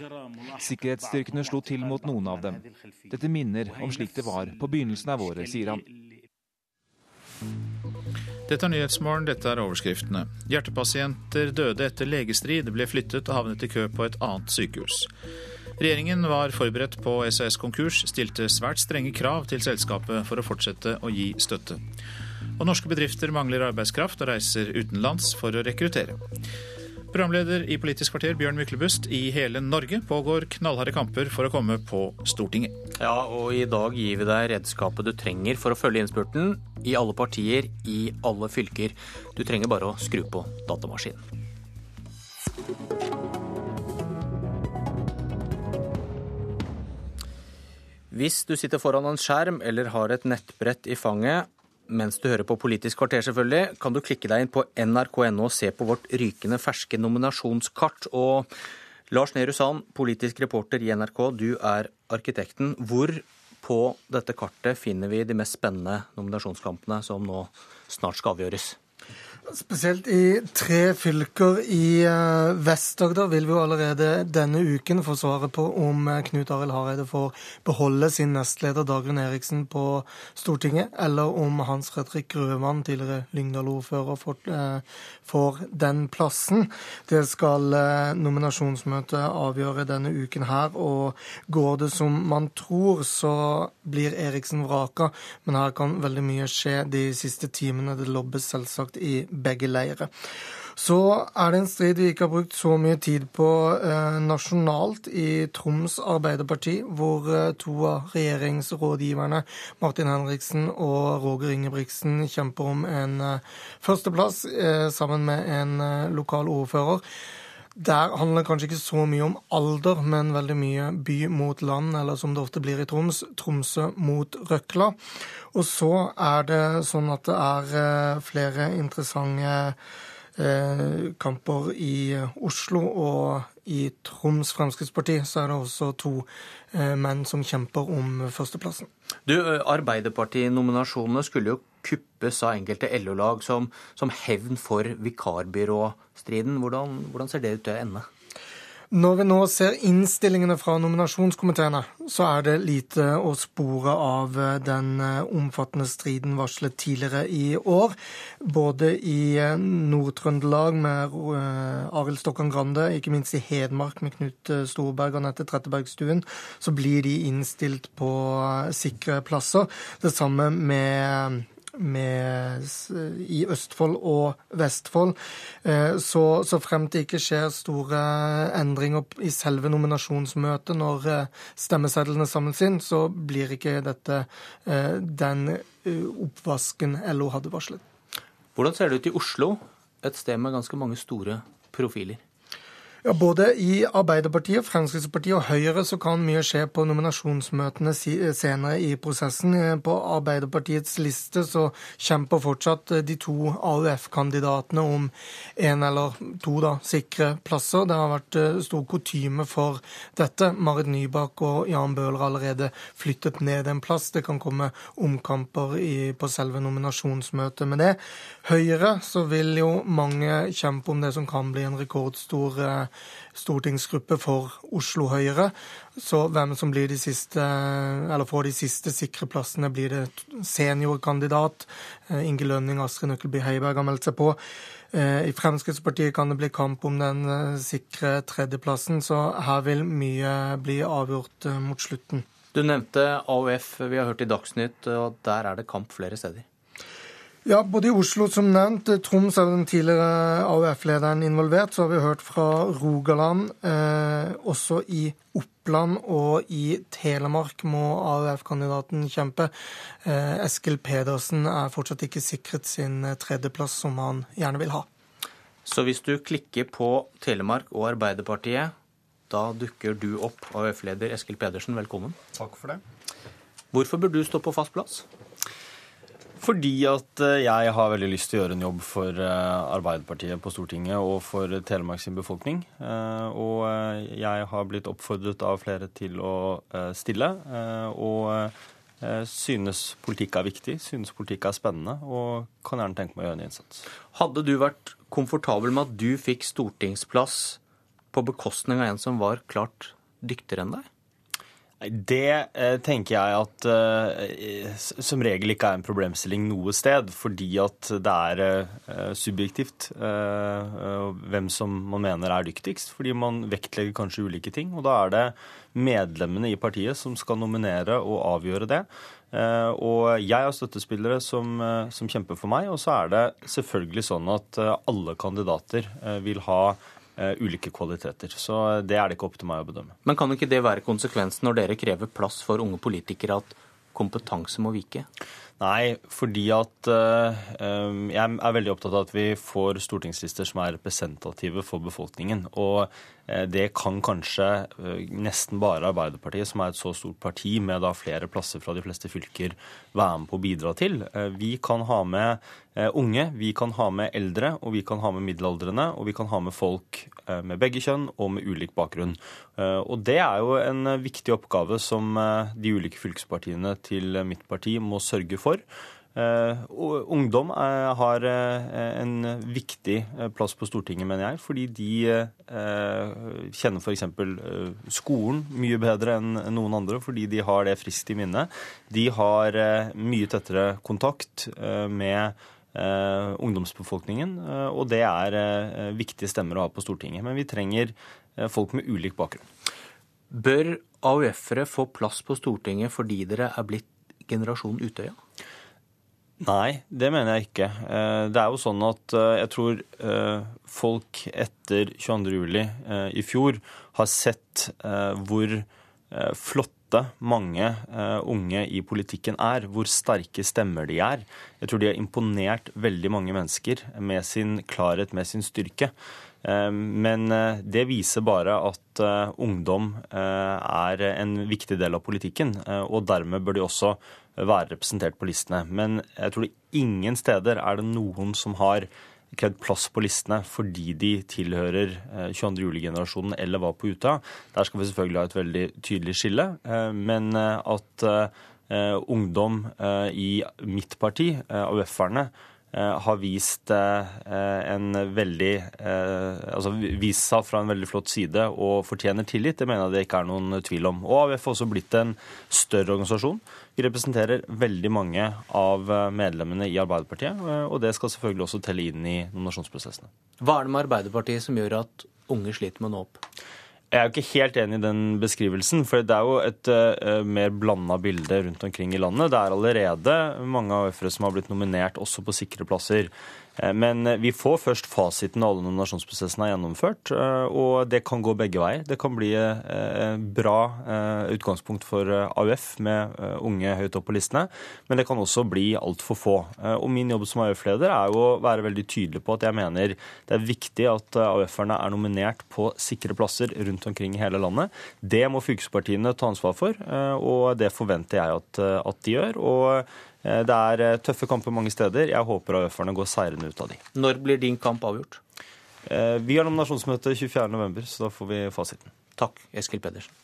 Sikkerhetsstyrkene slo til mot noen av dem. Dette minner om slik det var på begynnelsen av året, sier han. Dette er Nyhetsmorgen, dette er overskriftene. Hjertepasienter døde etter legestrid, ble flyttet og havnet i kø på et annet sykehus. Regjeringen var forberedt på SAS konkurs, stilte svært strenge krav til selskapet for å fortsette å gi støtte. Og norske bedrifter mangler arbeidskraft og reiser utenlands for å rekruttere. Programleder i Politisk kvarter, Bjørn Myklebust. I hele Norge pågår knallharde kamper for å komme på Stortinget. Ja, og i dag gir vi deg redskapet du trenger for å følge innspurten. I alle partier, i alle fylker. Du trenger bare å skru på datamaskinen. Hvis du sitter foran en skjerm eller har et nettbrett i fanget mens du hører på Politisk kvarter, selvfølgelig, kan du klikke deg inn på nrk.no og se på vårt rykende ferske nominasjonskart. Og Lars Nehru Sand, politisk reporter i NRK, du er arkitekten. Hvor på dette kartet finner vi de mest spennende nominasjonskampene som nå snart skal avgjøres? Spesielt i tre fylker i uh, Vest-Agder vil vi jo allerede denne uken få svaret på om uh, Knut Arild Hareide får beholde sin nestleder Dagrun Eriksen på Stortinget, eller om Hans Fredrik Grøvan, tidligere Lyngdal-ordfører, får, får, den plassen. Det skal nominasjonsmøtet avgjøre denne uken her, og går det som man tror, så blir Eriksen vraka, men her kan veldig mye skje de siste timene. Det lobbes selvsagt i begge leirer. Så er det en strid vi ikke har brukt så mye tid på eh, nasjonalt i Troms Arbeiderparti, hvor eh, to av regjeringsrådgiverne, Martin Henriksen og Roger Ingebrigtsen, kjemper om en eh, førsteplass eh, sammen med en eh, lokal ordfører. Der handler det kanskje ikke så mye om alder, men veldig mye by mot land, eller som det ofte blir i Troms, Tromsø mot Røkla. Og så er det sånn at det er eh, flere interessante eh, kamper i Oslo og i Troms Fremskrittsparti så er det også to eh, menn som kjemper om førsteplassen. Du, Arbeiderpartinominasjonene skulle jo kuppes av enkelte LO-lag som, som, hevn for vikarbyråstriden. Hvordan, hvordan ser det ut til å ende? Når vi nå ser innstillingene fra nominasjonskomiteene, så er det lite å spore av eh, den eh, omfattende striden varslet tidligere i år. Både i eh, Nord-Trøndelag med Arild Stokkan Grande, ikke minst i Hedmark med Knut Storberg og Anette Trettebergstuen, så blir de innstilt på sikre plasser. Det samme med med, i Østfold og Vestfold. Eh, så, så frem til ikke skjer store endringer i selve nominasjonsmøtet når eh, stemmesedlene samles inn, så blir ikke dette eh, den oppvasken LO hadde varslet. Hvordan ser det ut i Oslo, et sted med ganske mange store profiler? Ja, Både i Arbeiderpartiet, Fremskrittspartiet og Høyre så kan mye skje på nominasjonsmøtene senere i prosessen. På Arbeiderpartiets liste så kjemper fortsatt de to AUF-kandidatene om en eller to da, sikre plasser. Det har vært eh, stor kutyme for dette. Marit Nybakk og Jan Bøhler allerede flyttet ned en plass. Det kan komme omkamper i, på selve nominasjonsmøtet med det. Høyre så vil jo mange kjempe om det som kan bli en rekordstor eh, stortingsgruppe for Oslo Høyre. Så hvem som blir de siste, eller får de siste sikre plassene, blir det seniorkandidat. Eh, Inge Lønning, Astrid Nøkkelby Heiberg har meldt seg på. Eh, I Fremskrittspartiet kan det bli kamp om den eh, sikre tredjeplassen, så her vil mye bli avgjort mot slutten. Du nevnte AUF, vi har hørt i Dagsnytt, og der er det kamp flere steder. Ja, både i Oslo, som nevnt. Troms er den tidligere AUF-lederen involvert. Så har vi hørt fra Rogaland. Eh, også i Oppland og i Telemark må AUF-kandidaten kjempe. Eh, Eskil Pedersen er fortsatt ikke sikret sin eh, tredjeplass, som han gjerne vil ha. Så hvis du klikker på Telemark og Arbeiderpartiet, da dukker du opp, AUF-leder Eskil Pedersen. Velkommen. Takk for det. Hvorfor bør du stå på fast plass? Fordi at eh, jeg har veldig lyst til å gjøre en jobb for eh, Arbeiderpartiet på Stortinget og for Telemark sin befolkning. Eh, og jeg har blitt oppfordret av flere til å stille. Og synes politikk er viktig, synes politikk er spennende, og kan gjerne tenke meg å gjøre en innsats. Hadde du vært komfortabel med at du fikk stortingsplass på bekostning av en som var klart dyktigere enn deg? Det eh, tenker jeg at eh, som regel ikke er en problemstilling noe sted, fordi at det er eh, subjektivt eh, hvem som man mener er dyktigst. Fordi man vektlegger kanskje ulike ting. Og da er det medlemmene i partiet som skal nominere og avgjøre det. Eh, og jeg har støttespillere som, eh, som kjemper for meg, og så er det selvfølgelig sånn at alle kandidater vil ha ulike kvaliteter. Så det er det ikke opp til meg å bedømme. Men kan ikke det være konsekvensen når dere krever plass for unge politikere, at kompetanse må vike? Nei, fordi at uh, jeg er veldig opptatt av at vi får stortingslister som er representative for befolkningen. Og det kan kanskje uh, nesten bare Arbeiderpartiet, som er et så stort parti med flere plasser fra de fleste fylker, være med på å bidra til. Vi kan ha med unge, vi kan ha med eldre, og vi kan ha med middelaldrende, og vi kan ha med folk med begge kjønn og med ulik bakgrunn. Og det er jo en viktig oppgave som de ulike fylkespartiene til mitt parti må sørge for. Uh, ungdom uh, har uh, en viktig plass på Stortinget, mener jeg, fordi de kjenner f.eks. skolen mye bedre enn noen andre, fordi de har det friskt i minne. De har mye tettere kontakt med ungdomsbefolkningen, og det er viktige stemmer å ha på Stortinget. Men vi trenger folk med ulik bakgrunn. Bør AUF-ere få plass på Stortinget fordi dere er blitt generasjon Utøya? Nei, det mener jeg ikke. Eh, det er jo sånn at eh, jeg tror eh, folk etter 22.07. i fjor har sett hvor flotte mange unge i politikken er, hvor sterke stemmer de er. Jeg tror de har imponert veldig mange mennesker med sin klarhet, med sin styrke. Men det viser bare at ungdom er en viktig del av politikken, og dermed bør de også være representert på listene. Men jeg tror det ingen steder er det noen som har krevd plass på listene fordi de tilhører 22. Eh, juli-generasjonen eller var på Utøya. Der skal vi selvfølgelig ha et veldig tydelig skille. Eh, men eh, at ungdom i mitt parti, AUF-erne, har vist en veldig altså vist seg fra en veldig flott side og fortjener tillit. Det mener jeg det ikke er noen tvil om. Og AUF har også blitt en større organisasjon. Vi representerer veldig mange av medlemmene i Arbeiderpartiet, og det skal selvfølgelig også telle inn i nominasjonsprosessene. Hva er det med Arbeiderpartiet som gjør at unge sliter med å nå opp? Jeg er jo ikke helt enig i den beskrivelsen, for det er jo et uh, mer blanda bilde rundt omkring i landet. Det er allerede mange AUF-ere som har blitt nominert også på sikre plasser. Eh, men eh, vi får først fasiten når alle nominasjonsprosessene er gjennomført, eh, og det kan gå begge veier. Det kan bli bra utgangspunkt for AUF med unge høyt opp på listene, men det kan også bli altfor få. Og min jobb som AUF-leder er jo å være veldig tydelig på at jeg mener det er viktig at AUF-erne er nominert på sikre plasser rundt omkring i hele landet. Det må fylkespartiene ta ansvar for, og det forventer jeg at, at de gjør. og det er eh, tøffe kamper mange steder. Jeg håper AUF-erne går seirende ut av de. Når blir din kamp avgjort? Eh, vi har nominasjonsmøte 24.11, så da får vi fasiten. Takk, Eskil Pedersen.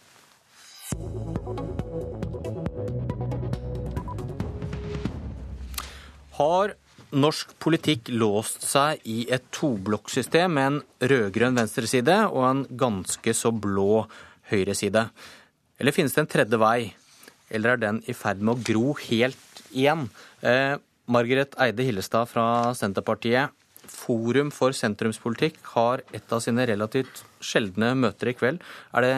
Har norsk politikk låst seg i et toblokksystem med en rød-grønn venstreside og en ganske så blå høyreside? Eller finnes det en tredje vei? Eller er den i ferd med å gro helt igjen. Eh, Margaret Eide Hillestad fra Senterpartiet. Forum for sentrumspolitikk har et av sine relativt sjeldne møter i kveld. Er det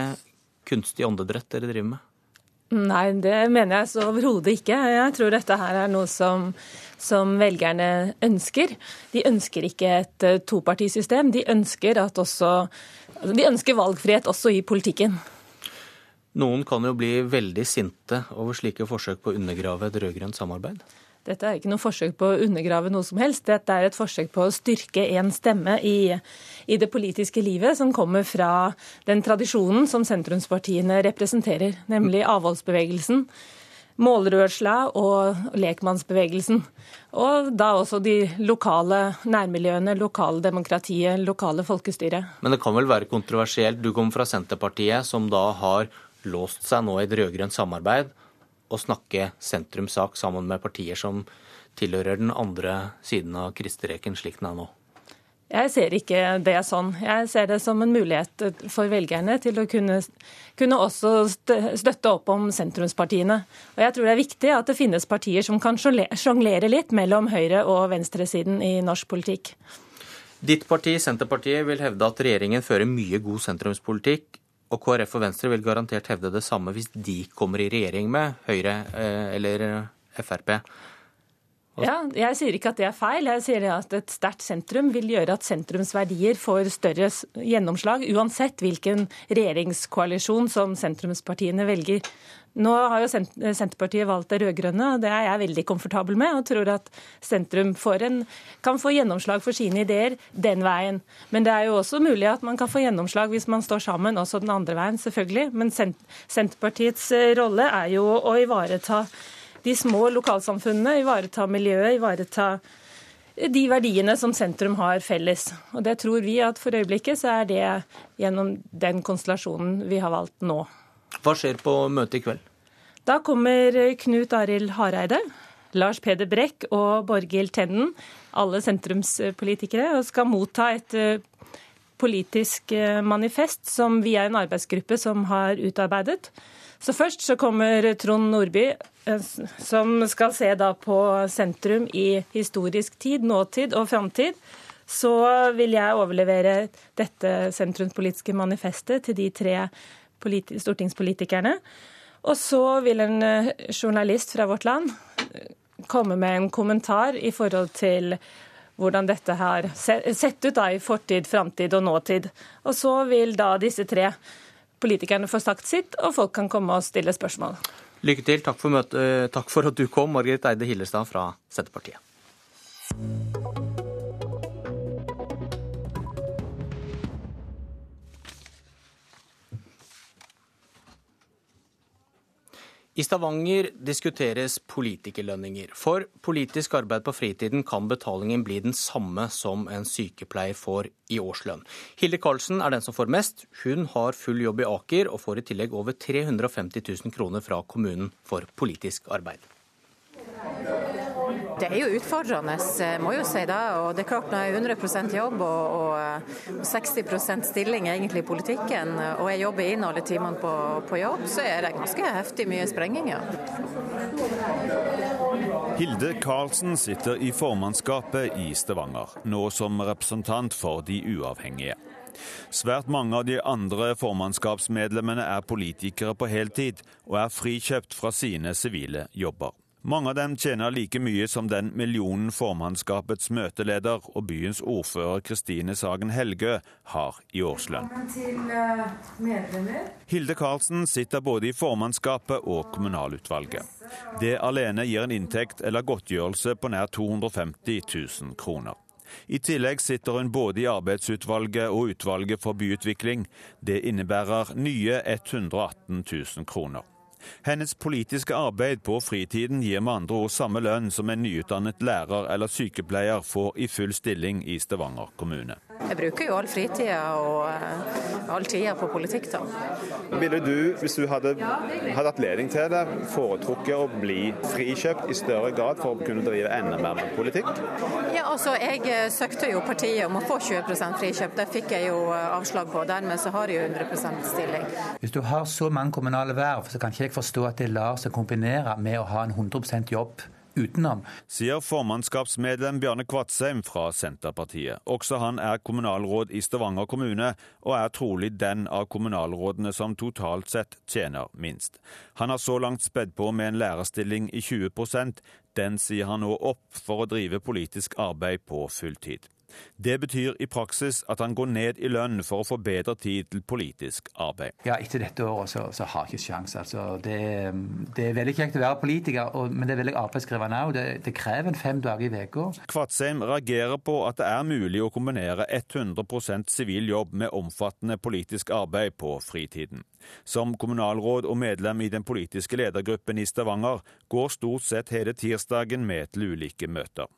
kunstig åndedrett dere driver med? Nei, det mener jeg så overhodet ikke. Jeg tror dette her er noe som, som, velgerne ønsker. De ønsker ikke et eh, topartisystem. De ønsker, også, de ønsker valgfrihet også i politikken. Noen kan jo bli veldig sinte over slike forsøk på å undergrave et rød-grønt samarbeid? Dette er ikke noe forsøk på å undergrave noe som helst. Dette er et forsøk på å styrke en stemme i, i, det politiske livet som kommer fra den tradisjonen som sentrumspartiene representerer, nemlig avholdsbevegelsen, målrørsla og lekmannsbevegelsen. Og da også de lokale nærmiljøene, lokale demokratiet, lokale folkestyret. Men det kan vel være kontroversielt? Du kommer fra Senterpartiet, som da har låst seg nå i et rød-grønt samarbeid og snakke sentrumssak sammen med partier som tilhører den andre siden av kristereken, slik den er nå? Jeg ser ikke det sånn. Jeg ser det som en mulighet for velgerne til å kunne, kunne også støtte opp om sentrumspartiene. Og jeg tror det er viktig at det finnes partier som kan sjonglere litt mellom høyre- og venstresiden i norsk politikk. Ditt parti, Senterpartiet, vil hevde at regjeringen fører mye god sentrumspolitikk. Og KrF og Venstre vil garantert hevde det samme hvis de kommer i regjering med Høyre eh, eller Frp. Ja, Jeg sier ikke at det er feil. Jeg sier at et sterkt sentrum vil gjøre at sentrumsverdier får større gjennomslag, uansett hvilken regjeringskoalisjon som sentrumspartiene velger. Nå har jo Senterpartiet valgt det rød-grønne, og det er jeg veldig komfortabel med. Og tror at sentrum en, kan få gjennomslag for sine ideer den veien. Men det er jo også mulig at man kan få gjennomslag hvis man står sammen, også den andre veien, selvfølgelig. Men Senterpartiets eh, rolle er jo å ivareta de små lokalsamfunnene, ivareta miljøet, ivareta de verdiene som sentrum har felles. Og det tror vi at for øyeblikket så er det gjennom den konstellasjonen vi har valgt nå. Hva skjer på møtet i kveld? Da kommer Knut Arild Hareide, Lars Peder Brekk og Borghild Tenden, alle sentrumspolitikere, og skal motta et eh, politisk eh, manifest som vi er en arbeidsgruppe som har utarbeidet. Så først så kommer Trond Nordby, eh, som skal se da på sentrum i historisk tid, nåtid og framtid. Så vil jeg overlevere dette sentrumspolitiske manifestet til de tre stortingspolitikerne. Og så vil en eh, journalist fra Vårt Land eh, komme med en kommentar i forhold til hvordan dette har sett ut da i fortid, framtid og nåtid. Og så vil da disse tre politikerne får sagt sitt, og folk kan komme og stille spørsmål. Lykke til. Takk for, møte, takk for at du kom, Margaret Eide Hillestad fra Senterpartiet. I Stavanger diskuteres politikerlønninger. For politisk arbeid på fritiden kan betalingen bli den samme som en sykepleier får i årslønn. Hilde Karlsen er den som får mest. Hun har full jobb i Aker, og får i tillegg over 350 000 kroner fra kommunen for politisk arbeid. Det er jo utfordrende, må jo si det. Og det er klart når jeg er 100% jobb og, og 60% stilling egentlig i politikken, og jeg jobber inn alle timene på, på, jobb, så er det ganske heftig mye sprenging, ja. Hilde Karlsen sitter i formannskapet i Stavanger, nå som representant for de uavhengige. Svært mange av de andre formannskapsmedlemmene er politikere på heltid, og er frikjøpt fra sine sivile jobber. Mange av dem tjener like mye som den millionen formannskapets møteleder og byens ordfører Kristine Sagen Helgø har i årslønn. Eh, Hilde Karlsen sitter både i formannskapet og kommunalutvalget. Det alene gir en inntekt eller godtgjørelse på nær 250 000 kroner. I tillegg sitter hun både i arbeidsutvalget og utvalget for byutvikling. Det innebærer nye 118 000 kroner. Hennes politiske arbeid på fritiden gir med andre ord samme lønn som en nyutdannet lærer eller sykepleier får i full stilling i Stavanger kommune. Jeg bruker jo all fritida og uh, all tida på politikk, da. Ville du, hvis du hadde hatt ledning til det, foretrukket å bli frikjøpt i større grad for å kunne drive enda mer med politikk? Ja, altså, Jeg eh, søkte jo partiet om å få 20% frikjøpt. Det fikk jeg jo eh, avslag på. Dermed så har jeg jo 100% stilling. Hvis du har så mange kommunale verv, så kan ikke jeg forstå at det lar seg kombinere med å ha en 100% jobb utenom. Sier formannskapsmedlem Bjarne Kvatsheim fra Senterpartiet. Også han er kommunalråd i Stavanger kommune, og er trolig den av kommunalrådene som totalt sett tjener minst. Han har så langt spedd på med en lærerstilling i 20% Den sier han nå opp for å drive politisk arbeid på fulltid. Det betyr i praksis at han går ned i lønn for å få bedre tid til politisk arbeid. Ja, Etter dette året så, så har jeg ikke sjans. Altså, det, det, er veldig kjekt å være politiker, og, men det er veldig arbeidskrevende òg. Det, det, krever en fem dager i uka. Kvatsheim reagerer på at det er mulig å kombinere 100 sivil jobb med omfattende politisk arbeid på fritiden. Som kommunalråd og medlem i den politiske ledergruppen i Stavanger går stort sett hele tirsdagen med til ulike møter.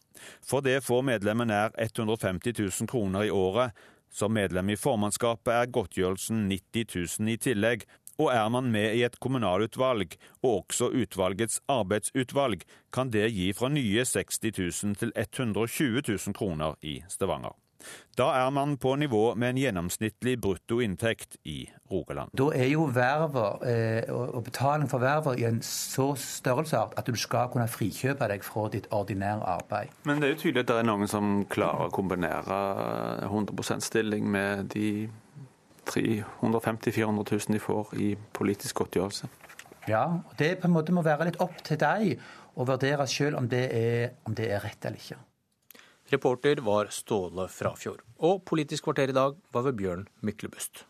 For det får medlemmet nær 150 000 kroner i året. Som medlem i formannskapet er godtgjørelsen 90 000 i tillegg, og er man med i et kommunalutvalg, og også utvalgets arbeidsutvalg, kan det gi fra nye 60 000 til 120 000 kroner i Stavanger. Da er man på nivå med en gjennomsnittlig bruttoinntekt i Rogaland. Da er jo verver eh, og betaling for verver i en så størrelsesart at du skal kunne frikjøpe deg fra ditt ordinære arbeid. Men det er jo tydelig at det er noen som klarer å kombinere 100% stilling med de 350 000-400 000 de får i politisk godtgjørelse. Ja, og det på en måte må være litt opp til deg å vurdere sjøl om, om det er rett eller ikke. Reporter var Ståle Frafjord. Og Politisk kvarter i dag var ved Bjørn Myklebust.